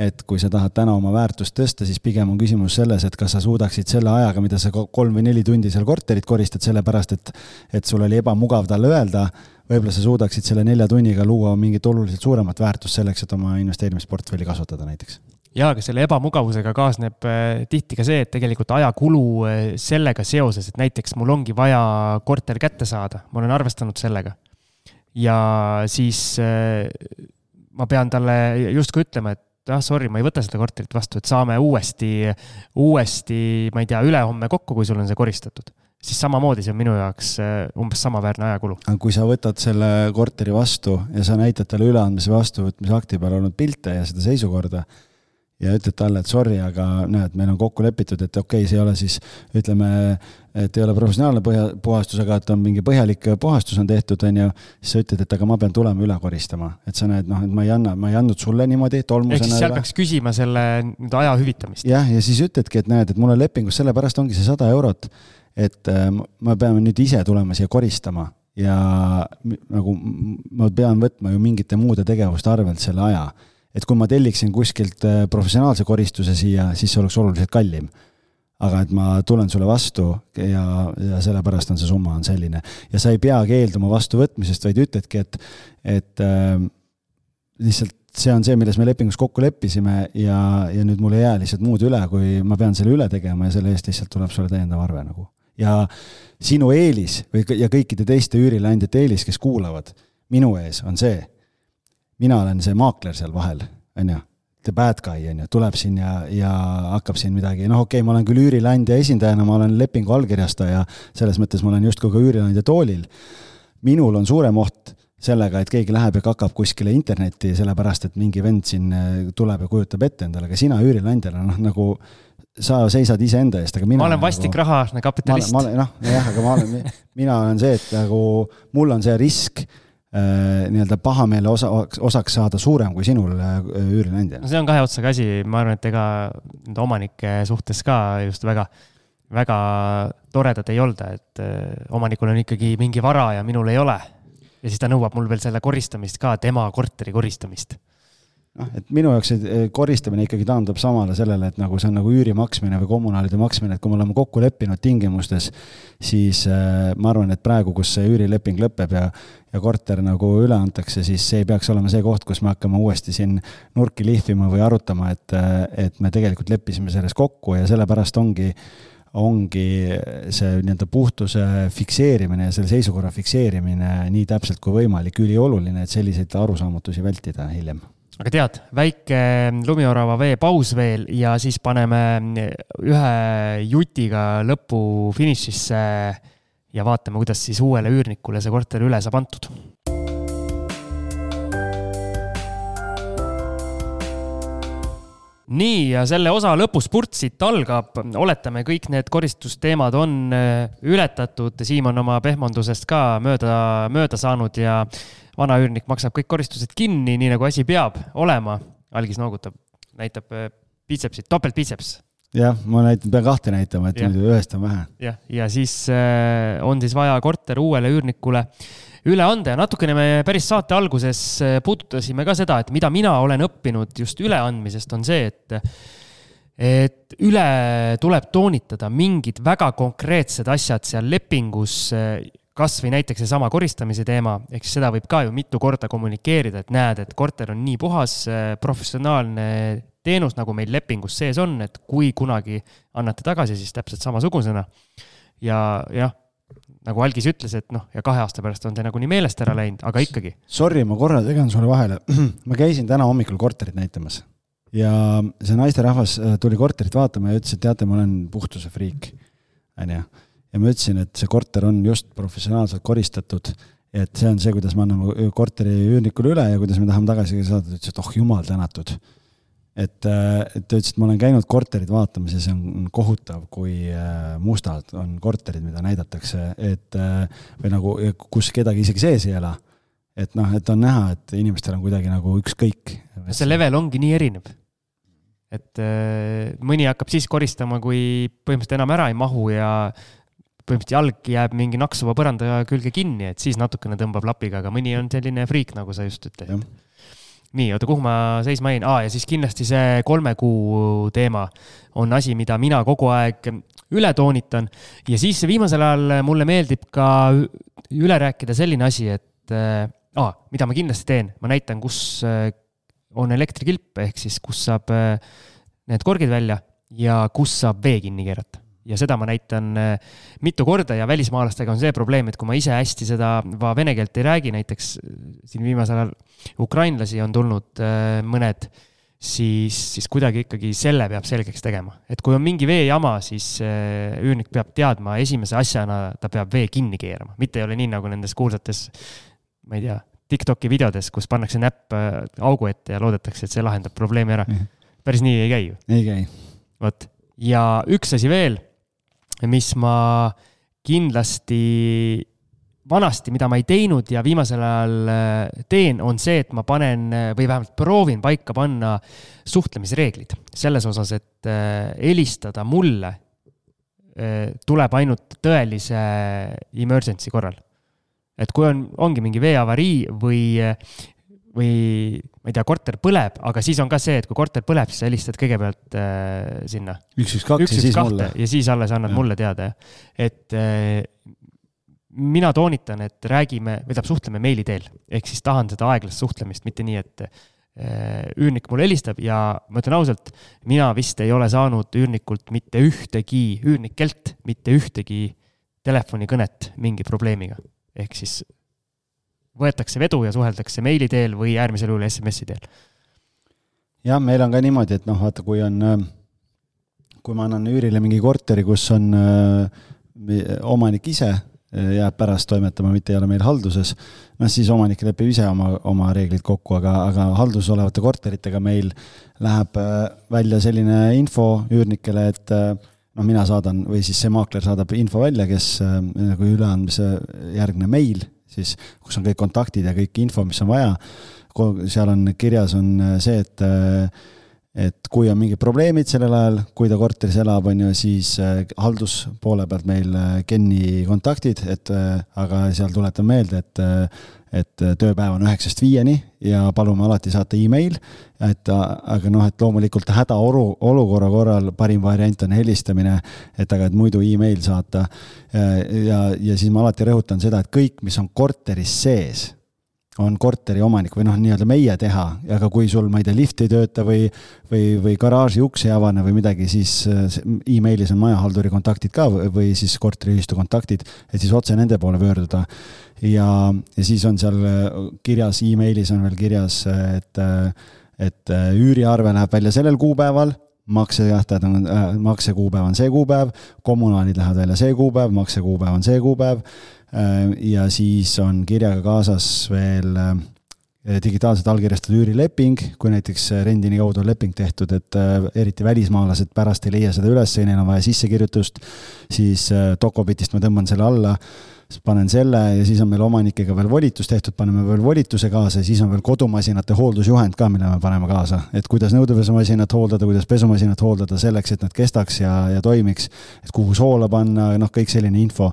C: et kui sa tahad täna oma väärtust tõsta, siis pigem on küsimus selles, et kas sa suudaksid selle ajaga, mida sa kolm või neli tundi seal korterit koristad, sellepärast et et sul oli ebamugav talle öelda, võib-olla sa suudaksid selle nelja tunniga luua mingit oluliselt suuremat väärtust selleks, et oma investeerimisportfelli kasvatada näiteks
B: ja, aga selle ebamugavusega kaasneb äh, tihti ka see, et tegelikult ajakulu äh, sellega seoses, et näiteks mul ongi vaja korter kätte saada, ma olen arvestanud sellega. ja siis äh, ma pean talle justkui ütlema, et ah sorry, ma ei võta seda korterit vastu, et saame uuesti, uuesti, ma ei tea, ülehomme kokku, kui sul on see koristatud siis samamoodi see on minu jaoks umbes samaväärne ajakulu.
C: aga kui sa võtad selle korteri vastu ja sa näitad talle üleandmise vastuvõtmise akti peal olnud pilte ja seda seisukorda, ja ütled talle, et sorry, aga näed, meil on kokku lepitud, et okei okay,, see ei ole siis ütleme, et ei ole professionaalne põhja, puhastus, aga et on mingi põhjalik puhastus on tehtud, on ju, siis sa ütled, et aga ma pean tulema üle koristama. et sa näed, noh, et ma ei anna, ma ei andnud sulle niimoodi tolmusena.
B: ehk siis seal peaks küsima selle nii-öelda aja hüvitamist.
C: jah, ja siis ütledki, et näed, et mul on lepingus, sellepärast ongi see sada eurot, et äh, ma pean nüüd ise tulema siia koristama ja nagu ma pean võtma ju mingite muude tegevuste arvelt selle aja et kui ma telliksin kuskilt äh, professionaalse koristuse siia, siis see oleks oluliselt kallim. aga et ma tulen sulle vastu ja, ja sellepärast on see summa on selline. ja sa ei pea keelduma vastuvõtmisest, vaid ütledki, et, et äh, lihtsalt see on see, milles me lepingus kokku leppisime ja, ja nüüd mul ei jää lihtsalt muud üle, kui ma pean selle üle tegema ja selle eest lihtsalt tuleb sulle täiendav arve nagu. ja sinu eelis või, ja kõikide teiste üürileandjate eelis, kes kuulavad minu ees, on see mina olen see maakler seal vahel, on ju, the bad guy, on ju, tuleb siin ja, ja hakkab siin midagi, noh, okei okay,, ma olen küll üürileandja esindajana, ma olen lepingu allkirjastaja, selles mõttes ma olen justkui ka üürileandja toolil. minul on suurem oht sellega, et keegi läheb ja kakab kuskile internetti, sellepärast et mingi vend siin äh, tuleb ja kujutab ette endale, aga sina üürileandjana, noh, nagu sa seisad iseenda eest, aga mina.
B: ma olen vastik nagu, rahaahne kapitalist.
C: noh, jah, aga ma olen, mina olen see, et nagu mul on see risk nii-öelda pahameele osa, osaks saada suurem kui sinul äh, üürileandjana.
B: no see on kahe otsaga asi, ma arvan, et ega nende omanike suhtes ka just väga, väga toredad ei olda, et äh, omanikul on ikkagi mingi vara ja minul ei ole. ja siis ta nõuab mul veel selle koristamist ka, tema korteri koristamist
C: noh, et minu jaoks see koristamine ikkagi taandub samale sellele, et nagu see on nagu üüri maksmine või kommunaalide maksmine, et kui me oleme kokku leppinud tingimustes, siis äh, ma arvan, et praegu, kus see üürileping lõpeb ja, ja korter nagu üle antakse, siis see ei peaks olema see koht, kus me hakkame uuesti siin nurki lihvima või arutama, et, et me tegelikult leppisime selles kokku ja sellepärast ongi ongi see nii-öelda puhtuse fikseerimine ja selle seisukorra fikseerimine nii täpselt kui võimalik ülioluline, et selliseid arusaamatusi vältida hiljem.
B: Aga tead, väike lumiorava veepaus veel ja siis paneme ühe jutiga lõpu finišisse ja vaatame, kuidas siis uuele üürnikule see korter üle saab antud. nii, ja selle osa lõpuspurt siit algab, oletame, kõik need koristusteemad on äh, ületatud, Siim on oma pehmondusest ka mööda, mööda saanud ja vana üürnik maksab kõik koristused kinni, nii nagu asi peab olema. algis noogutab, näitab piitsepsit, äh, topeltpiitseps.
C: Jah, ma näitan, pean kahte näitama, et muidu ühest on vähe.
B: jah, ja siis äh, on siis vaja korter uuele üürnikule üle anda ja natukene me päris saate alguses äh, puudutasime ka seda, et mida mina olen õppinud just üleandmisest, on see, et et üle tuleb toonitada mingid väga konkreetsed asjad seal lepingus kasvõi näiteks seesama koristamise teema, ehk siis seda võib ka ju mitu korda kommunikeerida, et näed, et korter on nii puhas, äh, professionaalne teenus, nagu meil lepingus sees on, et kui kunagi annate tagasi, siis täpselt samasugusena. ja jah, nagu Algis ütles, et noh, ja kahe aasta pärast on see nagunii meelest ära läinud, aga ikkagi.
C: Sorry, ma korra segan sulle vahele. <clears throat> ma käisin täna hommikul korterit näitamas ja see naisterahvas äh, tuli korterit vaatama ja ütles, et teate, ma olen puhtuse friik, onju ja ma ütlesin, et see korter on just professionaalselt koristatud, et see on see, kuidas me anname korteri üürnikule üle ja kuidas me tahame tagasi saada, ta ütles, et oh jumal tänatud. Et, äh, et ta ütles, et ma olen käinud korterit vaatamas ja see on kohutav, kui äh, mustad on korterid, mida näidatakse, et äh, või nagu, kus kedagi isegi sees ei ela. et noh, et on näha, et inimestel on kuidagi nagu ükskõik.
B: see level ongi nii erinev et mõni hakkab siis koristama, kui põhimõtteliselt enam ära ei mahu ja põhimõtteliselt jalg jääb mingi naksuva põranda külge kinni, et siis natukene tõmbab lapiga, aga mõni on selline friik, nagu sa just ütlesid. Nii, oota, kuhu ma seisma jäin ah,? ja siis kindlasti see kolme kuu teema on asi, mida mina kogu aeg üle toonitan. ja siis viimasel ajal mulle meeldib ka üle rääkida selline asi, et äh, ah, mida ma kindlasti teen, ma näitan, kus äh, on elektrikilp, ehk siis kus saab äh, need korgid välja ja kus saab vee kinni keerata ja seda ma näitan äh, mitu korda ja välismaalastega on see probleem, et kui ma ise hästi seda vene keelt ei räägi, näiteks äh, siin viimasel ajal ukrainlasi on tulnud äh, mõned, siis, siis kuidagi ikkagi selle peab selgeks tegema. et kui on mingi veejama, siis üürnik peab teadma esimese asjana, ta peab vee kinni keerama, mitte ei ole nii nagu nendes kuulsates, ma ei tea, Tiktoki videodes, kus pannakse näpp augu ette ja loodetakse, et see lahendab probleemi ära. Mhm. päris nii ei käi ju.
C: ei käi.
B: vot, ja üks asi veel mis ma kindlasti vanasti, mida ma ei teinud ja viimasel ajal äh, teen, on see, et ma panen äh, või vähemalt proovin paika panna suhtlemisreeglid selles osas, et äh, helistada mulle tuleb ainult tõelise emergency korral. et kui on, ongi mingi veeavarii või või ma ei tea, korter põleb, aga siis on ka see, et kui korter põleb, siis sa helistad kõigepealt äh, sinna.
C: üks, üks, kaks ja siis mulle.
B: ja siis alles annad ja. mulle teada, jah. et äh, mina toonitan, et räägime, või tähendab, suhtleme meili teel. ehk siis tahan seda aeglast suhtlemist, mitte nii, et äh, üürnik mulle helistab ja ma ütlen ausalt, mina vist ei ole saanud üürnikult mitte ühtegi, üürnikelt mitte ühtegi telefonikõnet mingi probleemiga. ehk siis võetakse vedu ja suheldakse meili teel või äärmisel juhul SMS-i teel.
C: jah, meil on ka niimoodi, et noh, vaata, kui on, äh, kui ma annan üürile mingi korteri, kus on äh, omanik ise äh, jääb pärast toimetama, mitte ei ole meil halduses, noh siis omanik lepib ise oma, oma reeglid kokku, aga, aga halduses olevate korteritega meil läheb välja selline info üürnikele, et noh, mina saadan või siis see maakler saadab info välja, kes nagu üleandmise järgne meil siis kus on kõik kontaktid ja kõik info, mis on vaja. seal on kirjas, on äh, see, et äh, et kui on mingid probleemid sellel ajal, kui ta korteris elab, on ju, siis äh, halduspoole pealt meil Kenni kontaktid, et aga seal tuletan meelde, et et tööpäev on üheksast viieni ja palume alati saata email, et aga noh, et loomulikult hädaolu, olukorra korral parim variant on helistamine, et aga et muidu email saata. ja, ja siis ma alati rõhutan seda, et kõik, mis on korteris sees on korteri omanik või noh, nii-öelda meie teha, aga kui sul, ma ei tea, lift ei tööta või, või, või garaaži uks ei avane või midagi, siis emailis on majahalduri kontaktid ka või siis korteriühistu kontaktid, et siis otse nende poole pöörduda. ja, ja siis on seal kirjas e, emailis on veel kirjas, et, et üüriarve läheb välja sellel kuupäeval maksetähtajad on äh,, maksekuupäev on see kuupäev, kommunaalid lähevad välja see kuupäev, maksekuupäev on see kuupäev Äh, ja siis on kirjaga kaasas veel äh, digitaalselt allkirjastatud üürileping, kui näiteks rendini kaudu on leping tehtud, et äh, eriti välismaalased pärast ei leia seda üles neil on vaja sissekirjutust, siis Dokobitist ma tõmban selle alla siis panen selle ja siis on meil omanikega veel volitus tehtud, paneme veel volituse kaasa ja siis on veel kodumasinate hooldusjuhend ka, mille me paneme kaasa. et kuidas nõudepesumasinat hooldada, kuidas pesumasinat hooldada selleks, et nad kestaks ja, ja toimiks. et kuhu soola panna, noh, kõik selline info.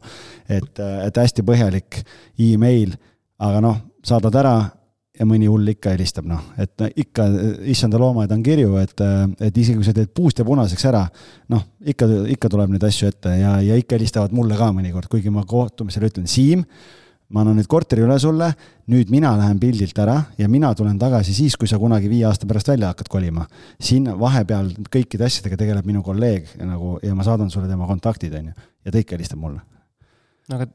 C: et, et hästi põhjalik email, aga noh, saadad ära ja mõni hull ikka helistab, noh, et ikka, issanda loomaaed on kirju, et, et isegi kui sa teed puust ja punaseks ära, noh, ikka, ikka tuleb neid asju ette ja, ja ikka helistavad mulle ka mõnikord, kuigi ma kohtumisel ütlen, Siim, ma annan nüüd korteri üle sulle, nüüd mina lähen pildilt ära ja mina tulen tagasi siis, kui sa kunagi viie aasta pärast välja hakkad kolima. siin vahepeal kõikide asjadega tegeleb minu kolleeg nagu ja ma saadan sulle tema kontaktid, on ju, ja ta ikka helistab mulle.
B: no aga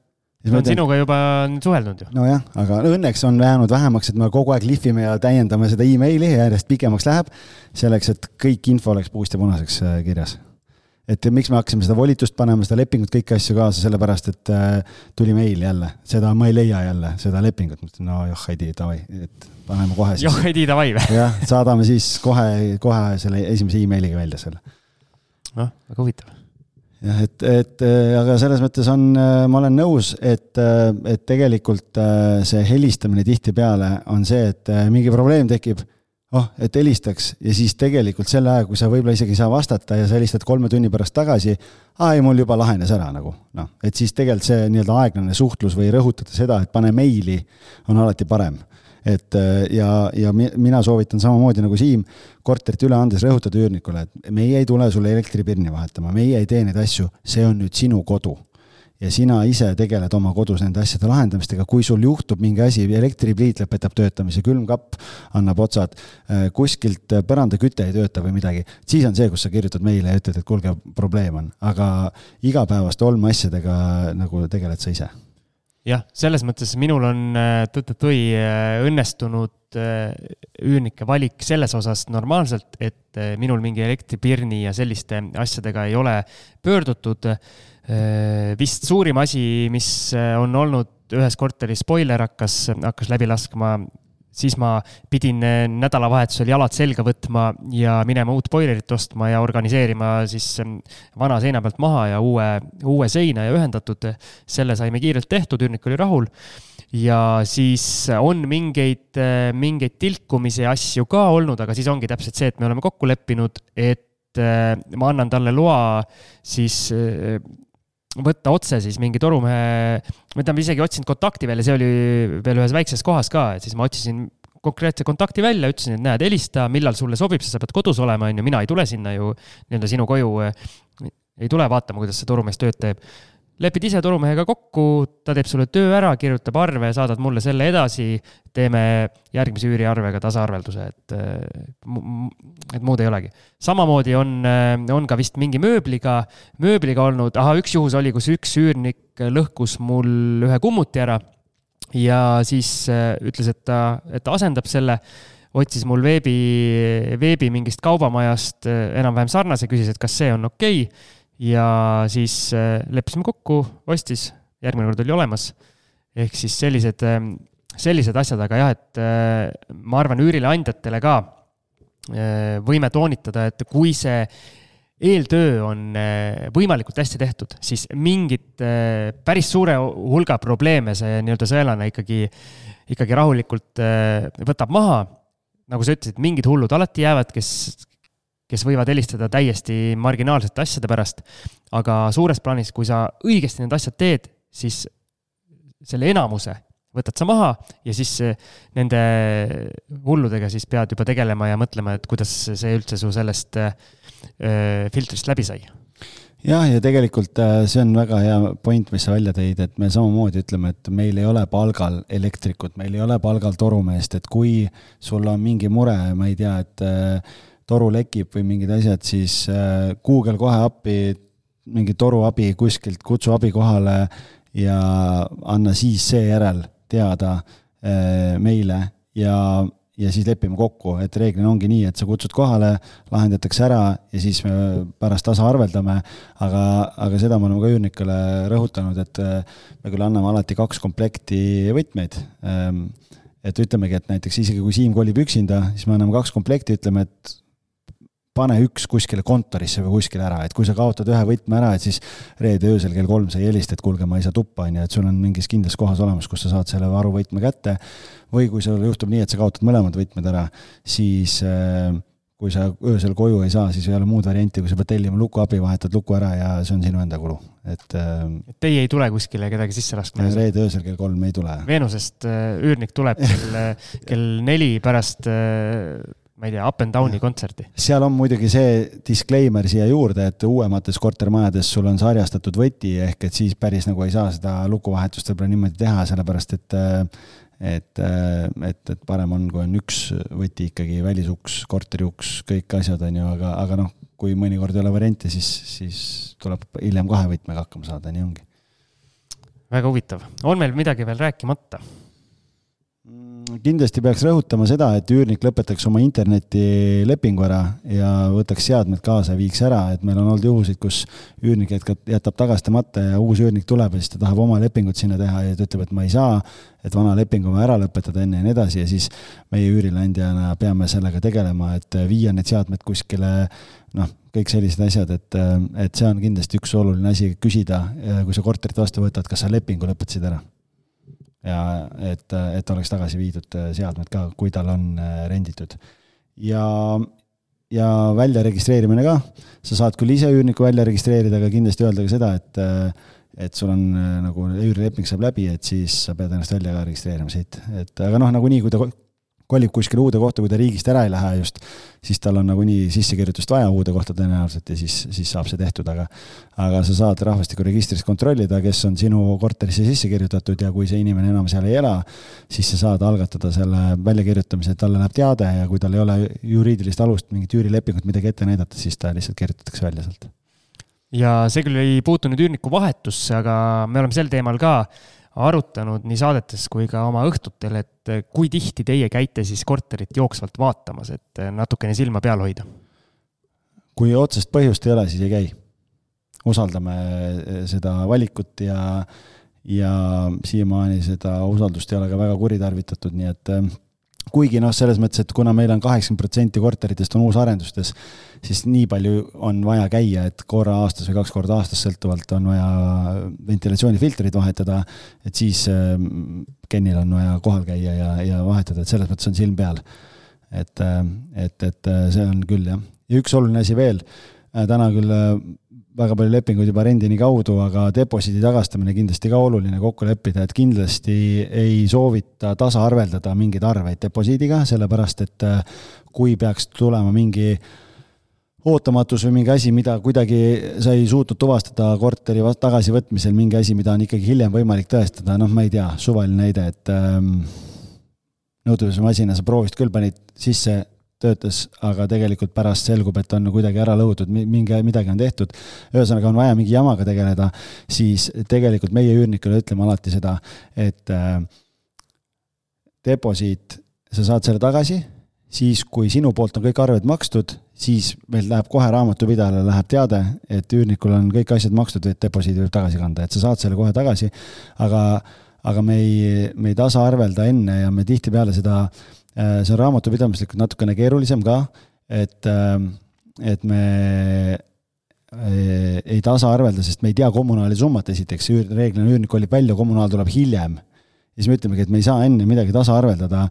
B: ta on teen... sinuga juba suhelnud ju.
C: nojah, aga õnneks on jäänud vähemaks, et me kogu aeg lihvime ja täiendame seda emaili ja järjest pikemaks läheb. selleks, et kõik info oleks puust ja punaseks äh, kirjas. et miks me hakkasime seda volitust panema, seda lepingut, kõiki asju kaasa, sellepärast et äh, tuli meil jälle, seda ma ei leia jälle, seda lepingut. ma ütlesin, no joh, ei tea, davai, et paneme kohe
B: siis. joh, ei tea, davai või? <laughs>
C: jah, saadame siis kohe, kohe selle esimese emailiga välja selle.
B: noh, väga huvitav
C: jah, et, et äh, aga selles mõttes on, äh, ma olen nõus, et, äh, et tegelikult see helistamine tihtipeale on see, et mingi probleem tekib, oh, et helistaks ja siis tegelikult selle aja, kui sa võib-olla isegi ei saa vastata ja sa helistad kolme tunni pärast tagasi, aa ei, mul juba lahenes ära nagu noh, et siis tegelikult see nii-öelda aeglane suhtlus või rõhutada seda, et pane meili, on alati parem et ja, ja mina soovitan samamoodi nagu Siim korterit üle andes rõhutada üürnikule, et meie ei tule sulle elektripirni vahetama, meie ei tee neid asju, see on nüüd sinu kodu. Ja sina ise tegeled oma kodus nende asjade lahendamistega, kui sul juhtub mingi asi, elektripliit lõpetab töötamise, külmkapp annab otsad, äh, kuskilt põrandaküte ei tööta või midagi, siis on see, kus sa kirjutad meile ja ütled, et kuulge, probleem on, aga igapäevaste olmeasjadega nagu tegeled sa ise
B: jah, selles mõttes minul on äh, tõtt-tõi äh, õnnestunud üürnike valik selles osas normaalselt, et minul mingi elektripirni ja selliste asjadega ei ole pöördutud. Äh, vist suurim asi, mis äh, on olnud ühes korteris, boiler hakkas, hakkas läbi laskma, siis ma pidin äh, nädalavahetusel jalad selga võtma ja minema uut boilerit ostma ja organiseerima siis ähm, vana seina pealt maha ja uue, uue seina ja ühendatud. selle saime kiirelt tehtud, üürnik oli rahul. ja siis on mingeid, mingeid tilkumisi ja asju ka olnud, aga siis ongi täpselt see, et me oleme kokku leppinud, et ma annan talle loa siis võtta otse siis mingi torumehe, ma tähendab isegi otsinud kontakti veel ja see oli veel ühes väikses kohas ka, et siis ma otsisin konkreetse kontakti välja, ütlesin, et näed, helista, millal sulle sobib, sa pead kodus olema, on ju, mina ei tule sinna ju nii-öelda sinu koju. ei tule vaatama, kuidas see torumees tööd teeb lepid ise turumehega kokku, ta teeb sulle töö ära, kirjutab arve, saadad mulle selle edasi, teeme järgmise üüriarvega tasaarvelduse, et, et muud ei olegi. samamoodi on, on ka vist mingi mööbliga, mööbliga olnud, ahah, üks juhus oli, kus üks üürnik lõhkus mul ühe kummuti ära ja siis ütles, et ta, et ta asendab selle otsis mul veebi, veebi mingist kaubamajast enam-vähem sarnase, küsis, et kas see on okei okay ja siis äh, leppisime kokku, ostis, järgmine kord oli olemas. ehk siis sellised, äh, sellised asjad, aga jah, et äh, ma arvan, üürileandjatele ka võime toonitada, et kui see eeltöö on võimalikult hästi tehtud, siis mingit päris suure hulga probleeme see nii-öelda sõelane ikkagi, ikkagi rahulikult võtab maha. nagu sa ütlesid, mingid hullud alati jäävad, kes, kes võivad helistada täiesti marginaalsete asjade pärast. aga suures plaanis, kui sa õigesti need asjad teed, siis selle enamuse võtad sa maha ja siis nende hulludega siis pead juba tegelema ja mõtlema, et kuidas see üldse su sellest äh, filtrist läbi sai
C: jah, ja tegelikult see on väga hea point, mis sa välja tõid, et me samamoodi ütleme, et meil ei ole palgal elektrikut, meil ei ole palgal torumeest, et kui sul on mingi mure, ma ei tea, et toru lekib või mingid asjad, siis äh, Google kohe appi, mingi toruabi kuskilt, kutsu abi kohale ja anna siis seejärel teada äh, meile ja, ja siis lepime kokku, et reeglina ongi nii, et sa kutsud kohale, lahendatakse ära ja siis me pärast tasaarveldame, aga, aga seda me oleme ka üürnikele rõhutanud, et äh, me küll anname alati kaks komplekti võtmeid ähm, et ütlemegi, et näiteks isegi kui Siim kolib üksinda, siis me anname kaks komplekti, ütleme, et pane üks kuskile kontorisse või kuskile ära, et kui sa kaotad ühe võtme ära, et siis reede öösel kell kolm sa ei helista, et kuulge, ma ei saa tuppa, on ju, et sul on mingis kindlas kohas olemas, kus sa saad selle varuvõtme kätte. või kui sul juhtub nii, et sa kaotad mõlemad võtmed ära, siis äh, kui sa öösel koju ei saa, siis ei ole muud varianti, kui sa pead tellima lukuabi, vahetad luku ära ja see on sinu enda kulu, et. Äh,
B: Teie ei tule kuskile kedagi sisse laskma?
C: reede öösel kell kolm ei tule.
B: Veenusest äh, üürnik tuleb <laughs> kell, kell neli pärast ma ei tea, up and down'i kontserti.
C: seal on muidugi see disclaimer siia juurde, et uuemates kortermajades sul on sarjastatud võti, ehk et siis päris nagu ei saa seda lukuvahetust võib-olla niimoodi teha, sellepärast et et, et, et parem on, kui on üks võti ikkagi, välisuks, korteriuks, kõik asjad on ju, aga, aga noh, kui mõnikord ei ole variante, siis, siis tuleb hiljem kahe võtmega hakkama saada, nii ongi.
B: väga huvitav, on meil midagi veel rääkimata?
C: Kindlasti peaks rõhutama seda, et üürnik lõpetaks oma internetilepingu ära ja võtaks seadmed kaasa ja viiks ära, et meil on olnud juhuseid, kus üürnik jätkab, jätab tagastamata ja uus üürnik tuleb ja siis ta tahab oma lepingut sinna teha ja ta ütleb, et ma ei saa, et vana leping on vaja ära lõpetada enne ja nii edasi ja siis meie üürileandjana peame sellega tegelema, et viia need seadmed kuskile noh, kõik sellised asjad, et, et see on kindlasti üks oluline asi küsida, kui sa korterit vastu võtad, kas sa lepingu lõpetasid ära ja et, et oleks tagasi viidud seadmed ka, kui tal on äh, renditud. ja, ja väljaregistreerimine ka. sa saad küll ise üürniku välja registreerida, aga kindlasti öelda ka seda, et et sul on nagu üürileping saab läbi, et siis sa pead ennast välja ka registreerima siit, et aga noh, nagunii, kui ta kolib kuskile uude kohta, kui ta riigist ära ei lähe just, siis tal on nagunii sissekirjutust vaja uude kohta tõenäoliselt ja siis, siis saab see tehtud, aga aga sa saad rahvastikuregistris kontrollida, kes on sinu korterisse sisse kirjutatud ja kui see inimene enam seal ei ela, siis sa saad algatada selle väljakirjutamise, et talle läheb teade ja kui tal ei ole juriidilist alust, mingit üürilepingut, midagi ette näidata, siis ta lihtsalt kirjutatakse välja sealt.
B: ja see küll ei puutu nüüd üürniku vahetusse, aga me oleme sel teemal ka arutanud nii saadetes kui ka oma õhtutel, et eh, kui tihti teie käite siis korterit jooksvalt vaatamas, et eh, natukene silma peal hoida?
C: kui otsest põhjust ei ole, siis ei käi. usaldame eh, seda valikut ja, ja siiamaani seda usaldust ei ole ka väga kuritarvitatud, nii et kuigi noh, selles mõttes, et kuna meil on kaheksakümmend protsenti korteritest on uusarendustes, siis nii palju on vaja käia, et korra aastas või kaks korda aastas sõltuvalt on vaja ventilatsioonifiltreid vahetada, et siis Kenil on vaja kohal käia ja, ja vahetada, et selles mõttes on silm peal. et, et, et see on küll jah. ja üks oluline asi veel, täna küll väga palju lepinguid juba rendini kaudu, aga deposiidi tagastamine kindlasti ka oluline kokku leppida, et kindlasti ei soovita tasaarveldada mingeid arveid deposiidiga, sellepärast et äh, kui peaks tulema mingi ootamatus või mingi asi, mida kuidagi sa ei suutnud tuvastada korteri tagasivõtmisel, mingi asi, mida on ikkagi hiljem võimalik tõestada, noh, ma ei tea, suvaline näide, et ähm, nõudlusmasina sa proovisid küll, panid sisse töötas, aga tegelikult pärast selgub, et on kuidagi ära lõhutud, mingi, midagi on tehtud. ühesõnaga, on vaja mingi jamaga tegeleda, siis tegelikult meie üürnikele ütleme alati seda, et äh, deposiit, sa saad selle tagasi, siis kui sinu poolt on kõik arved makstud, siis meil läheb kohe raamatupidajale läheb teade, et üürnikul on kõik asjad makstud, et deposiidi võib tagasi kanda, et sa saad selle kohe tagasi, aga aga me ei, me ei tasaarvelda enne ja me tihtipeale seda Äh, see on raamatupidamislikult natukene keerulisem ka, et, äh, et me äh, ei tasaarvelda, sest me ei tea kommunaali summat esiteks, reeglina üürnik kolib välja, kommunaal tuleb hiljem. ja siis me ütlemegi, et me ei saa enne midagi tasaarveldada,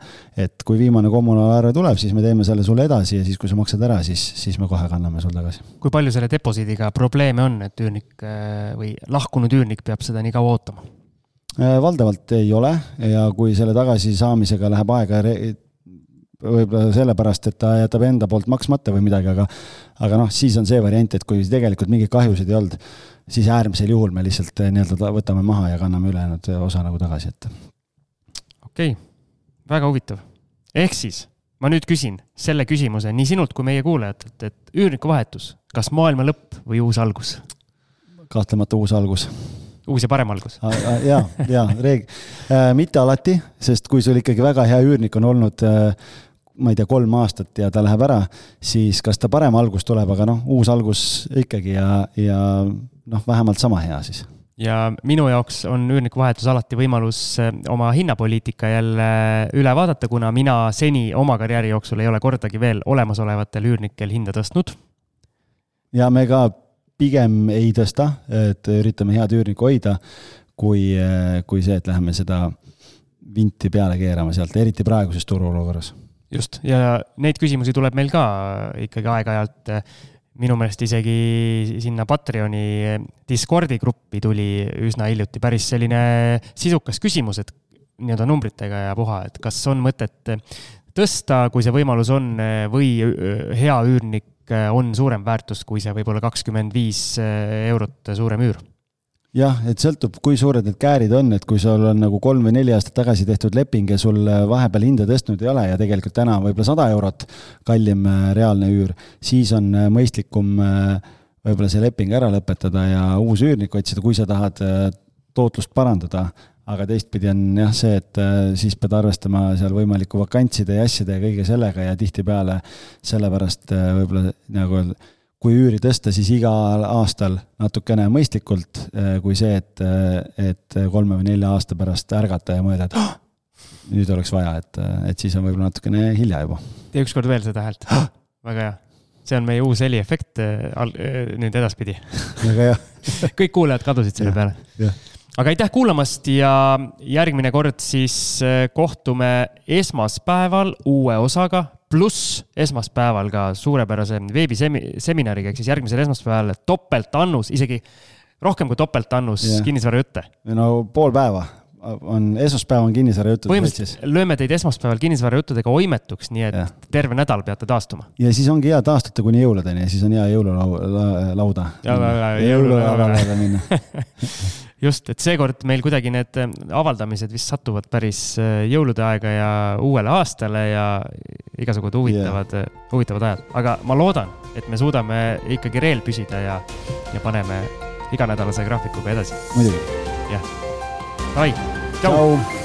C: et kui viimane kommunaalarve tuleb, siis me teeme selle sulle edasi ja siis, kui sa maksad ära, siis, siis me kohe kanname sul tagasi.
B: kui palju selle deposiidiga probleeme on, et üürnik või lahkunud üürnik peab seda nii kaua ootama?
C: valdavalt ei ole ja kui selle tagasisaamisega läheb aega võib-olla sellepärast, et ta jätab enda poolt maksmata või midagi, aga aga noh, siis on see variant, et kui tegelikult mingeid kahjusid ei olnud, siis äärmisel juhul me lihtsalt eh, nii-öelda võtame maha ja kanname ülejäänud osa nagu tagasi, et.
B: okei okay., väga huvitav. ehk siis ma nüüd küsin selle küsimuse nii sinult kui meie kuulajatelt, et üürnikuvahetus, kas maailma lõpp või uus algus?
C: kahtlemata uus algus
B: uus ja parem algus.
C: ja, ja reeg- <laughs> äh,, mitte alati, sest kui sul ikkagi väga hea üürnik on olnud äh, ma ei tea, kolm aastat ja ta läheb ära, siis kas ta parem algus tuleb, aga noh, uus algus ikkagi ja, ja noh, vähemalt sama hea siis
B: ja minu jaoks on üürnikuvahetus alati võimalus eh, oma hinnapoliitika jälle üle vaadata, kuna mina seni oma karjääri jooksul ei ole kordagi veel olemasolevatel üürnikel hinda tõstnud.
C: ja me ka pigem ei tõsta, et üritame head üürnikku hoida, kui, eh, kui see, et läheme seda vinti peale keerama sealt, eriti praeguses turuolukorras
B: just, ja neid küsimusi tuleb meil ka ikkagi aeg-ajalt. minu meelest isegi sinna Patreoni Discordi gruppi tuli üsna hiljuti päris selline sisukas küsimus, et nii-öelda numbritega ja puha, et kas on mõtet tõsta, kui see võimalus on, või hea üürnik on suurem väärtus kui see võib-olla kakskümmend viis eurot suurem üür
C: jah, et sõltub, kui suured need käärid on, et kui sul on nagu kolm või neli aastat tagasi tehtud leping ja sul äh, vahepeal hinda tõstnud ei ole ja tegelikult täna võib-olla sada eurot kallim äh, reaalne üür, siis on äh, mõistlikum võib-olla see leping ära lõpetada ja uus üürnik otsida, kui sa tahad tootlust parandada. aga teistpidi on jah see, et siis pead arvestama seal võimaliku vakantside ja asjade ja kõige sellega ja tihtipeale sellepärast võib-olla nagu öelda kui üüri tõsta, siis igal aastal natukene mõistlikult, eh, kui see, et, eh, et kolme või nelja aasta pärast ärgata ja mõelda, et oh, nüüd oleks vaja, et, et siis on võib-olla natukene hilja juba.
B: tee ükskord veel seda häält oh., väga hea. see on meie uus heliefekt eh, nüüd edaspidi.
C: väga hea <laughs>
B: kõik kuulajad kadusid selle peale. aga aitäh kuulamast ja järgmine kord siis kohtume esmaspäeval uue osaga pluss esmaspäeval ka suurepärase veebiseminariga, ehk siis järgmisel esmaspäeval topeltannus, isegi rohkem kui topeltannus yeah. kinnisvarajutte.
C: no pool päeva on, esmaspäev on kinnisvarajutud.
B: põhimõtteliselt lööme teid esmaspäeval kinnisvarajuttudega oimetuks, nii et ja. terve nädal peate taastuma.
C: ja siis ongi hea taastuda kuni jõuludeni ja siis on hea jõululauda. jõululauda minna <laughs>
B: just, et seekord meil kuidagi need äh, avaldamised vist satuvad päris äh, jõulude aega ja uuele aastale ja igasugused huvitavad yeah., äh, huvitavad ajad, aga ma loodan, et me suudame ikkagi reel püsida ja, ja paneme iganädalase graafikuga edasi.
C: muidugi.
B: jah, davai,
C: tšau,
B: tšau..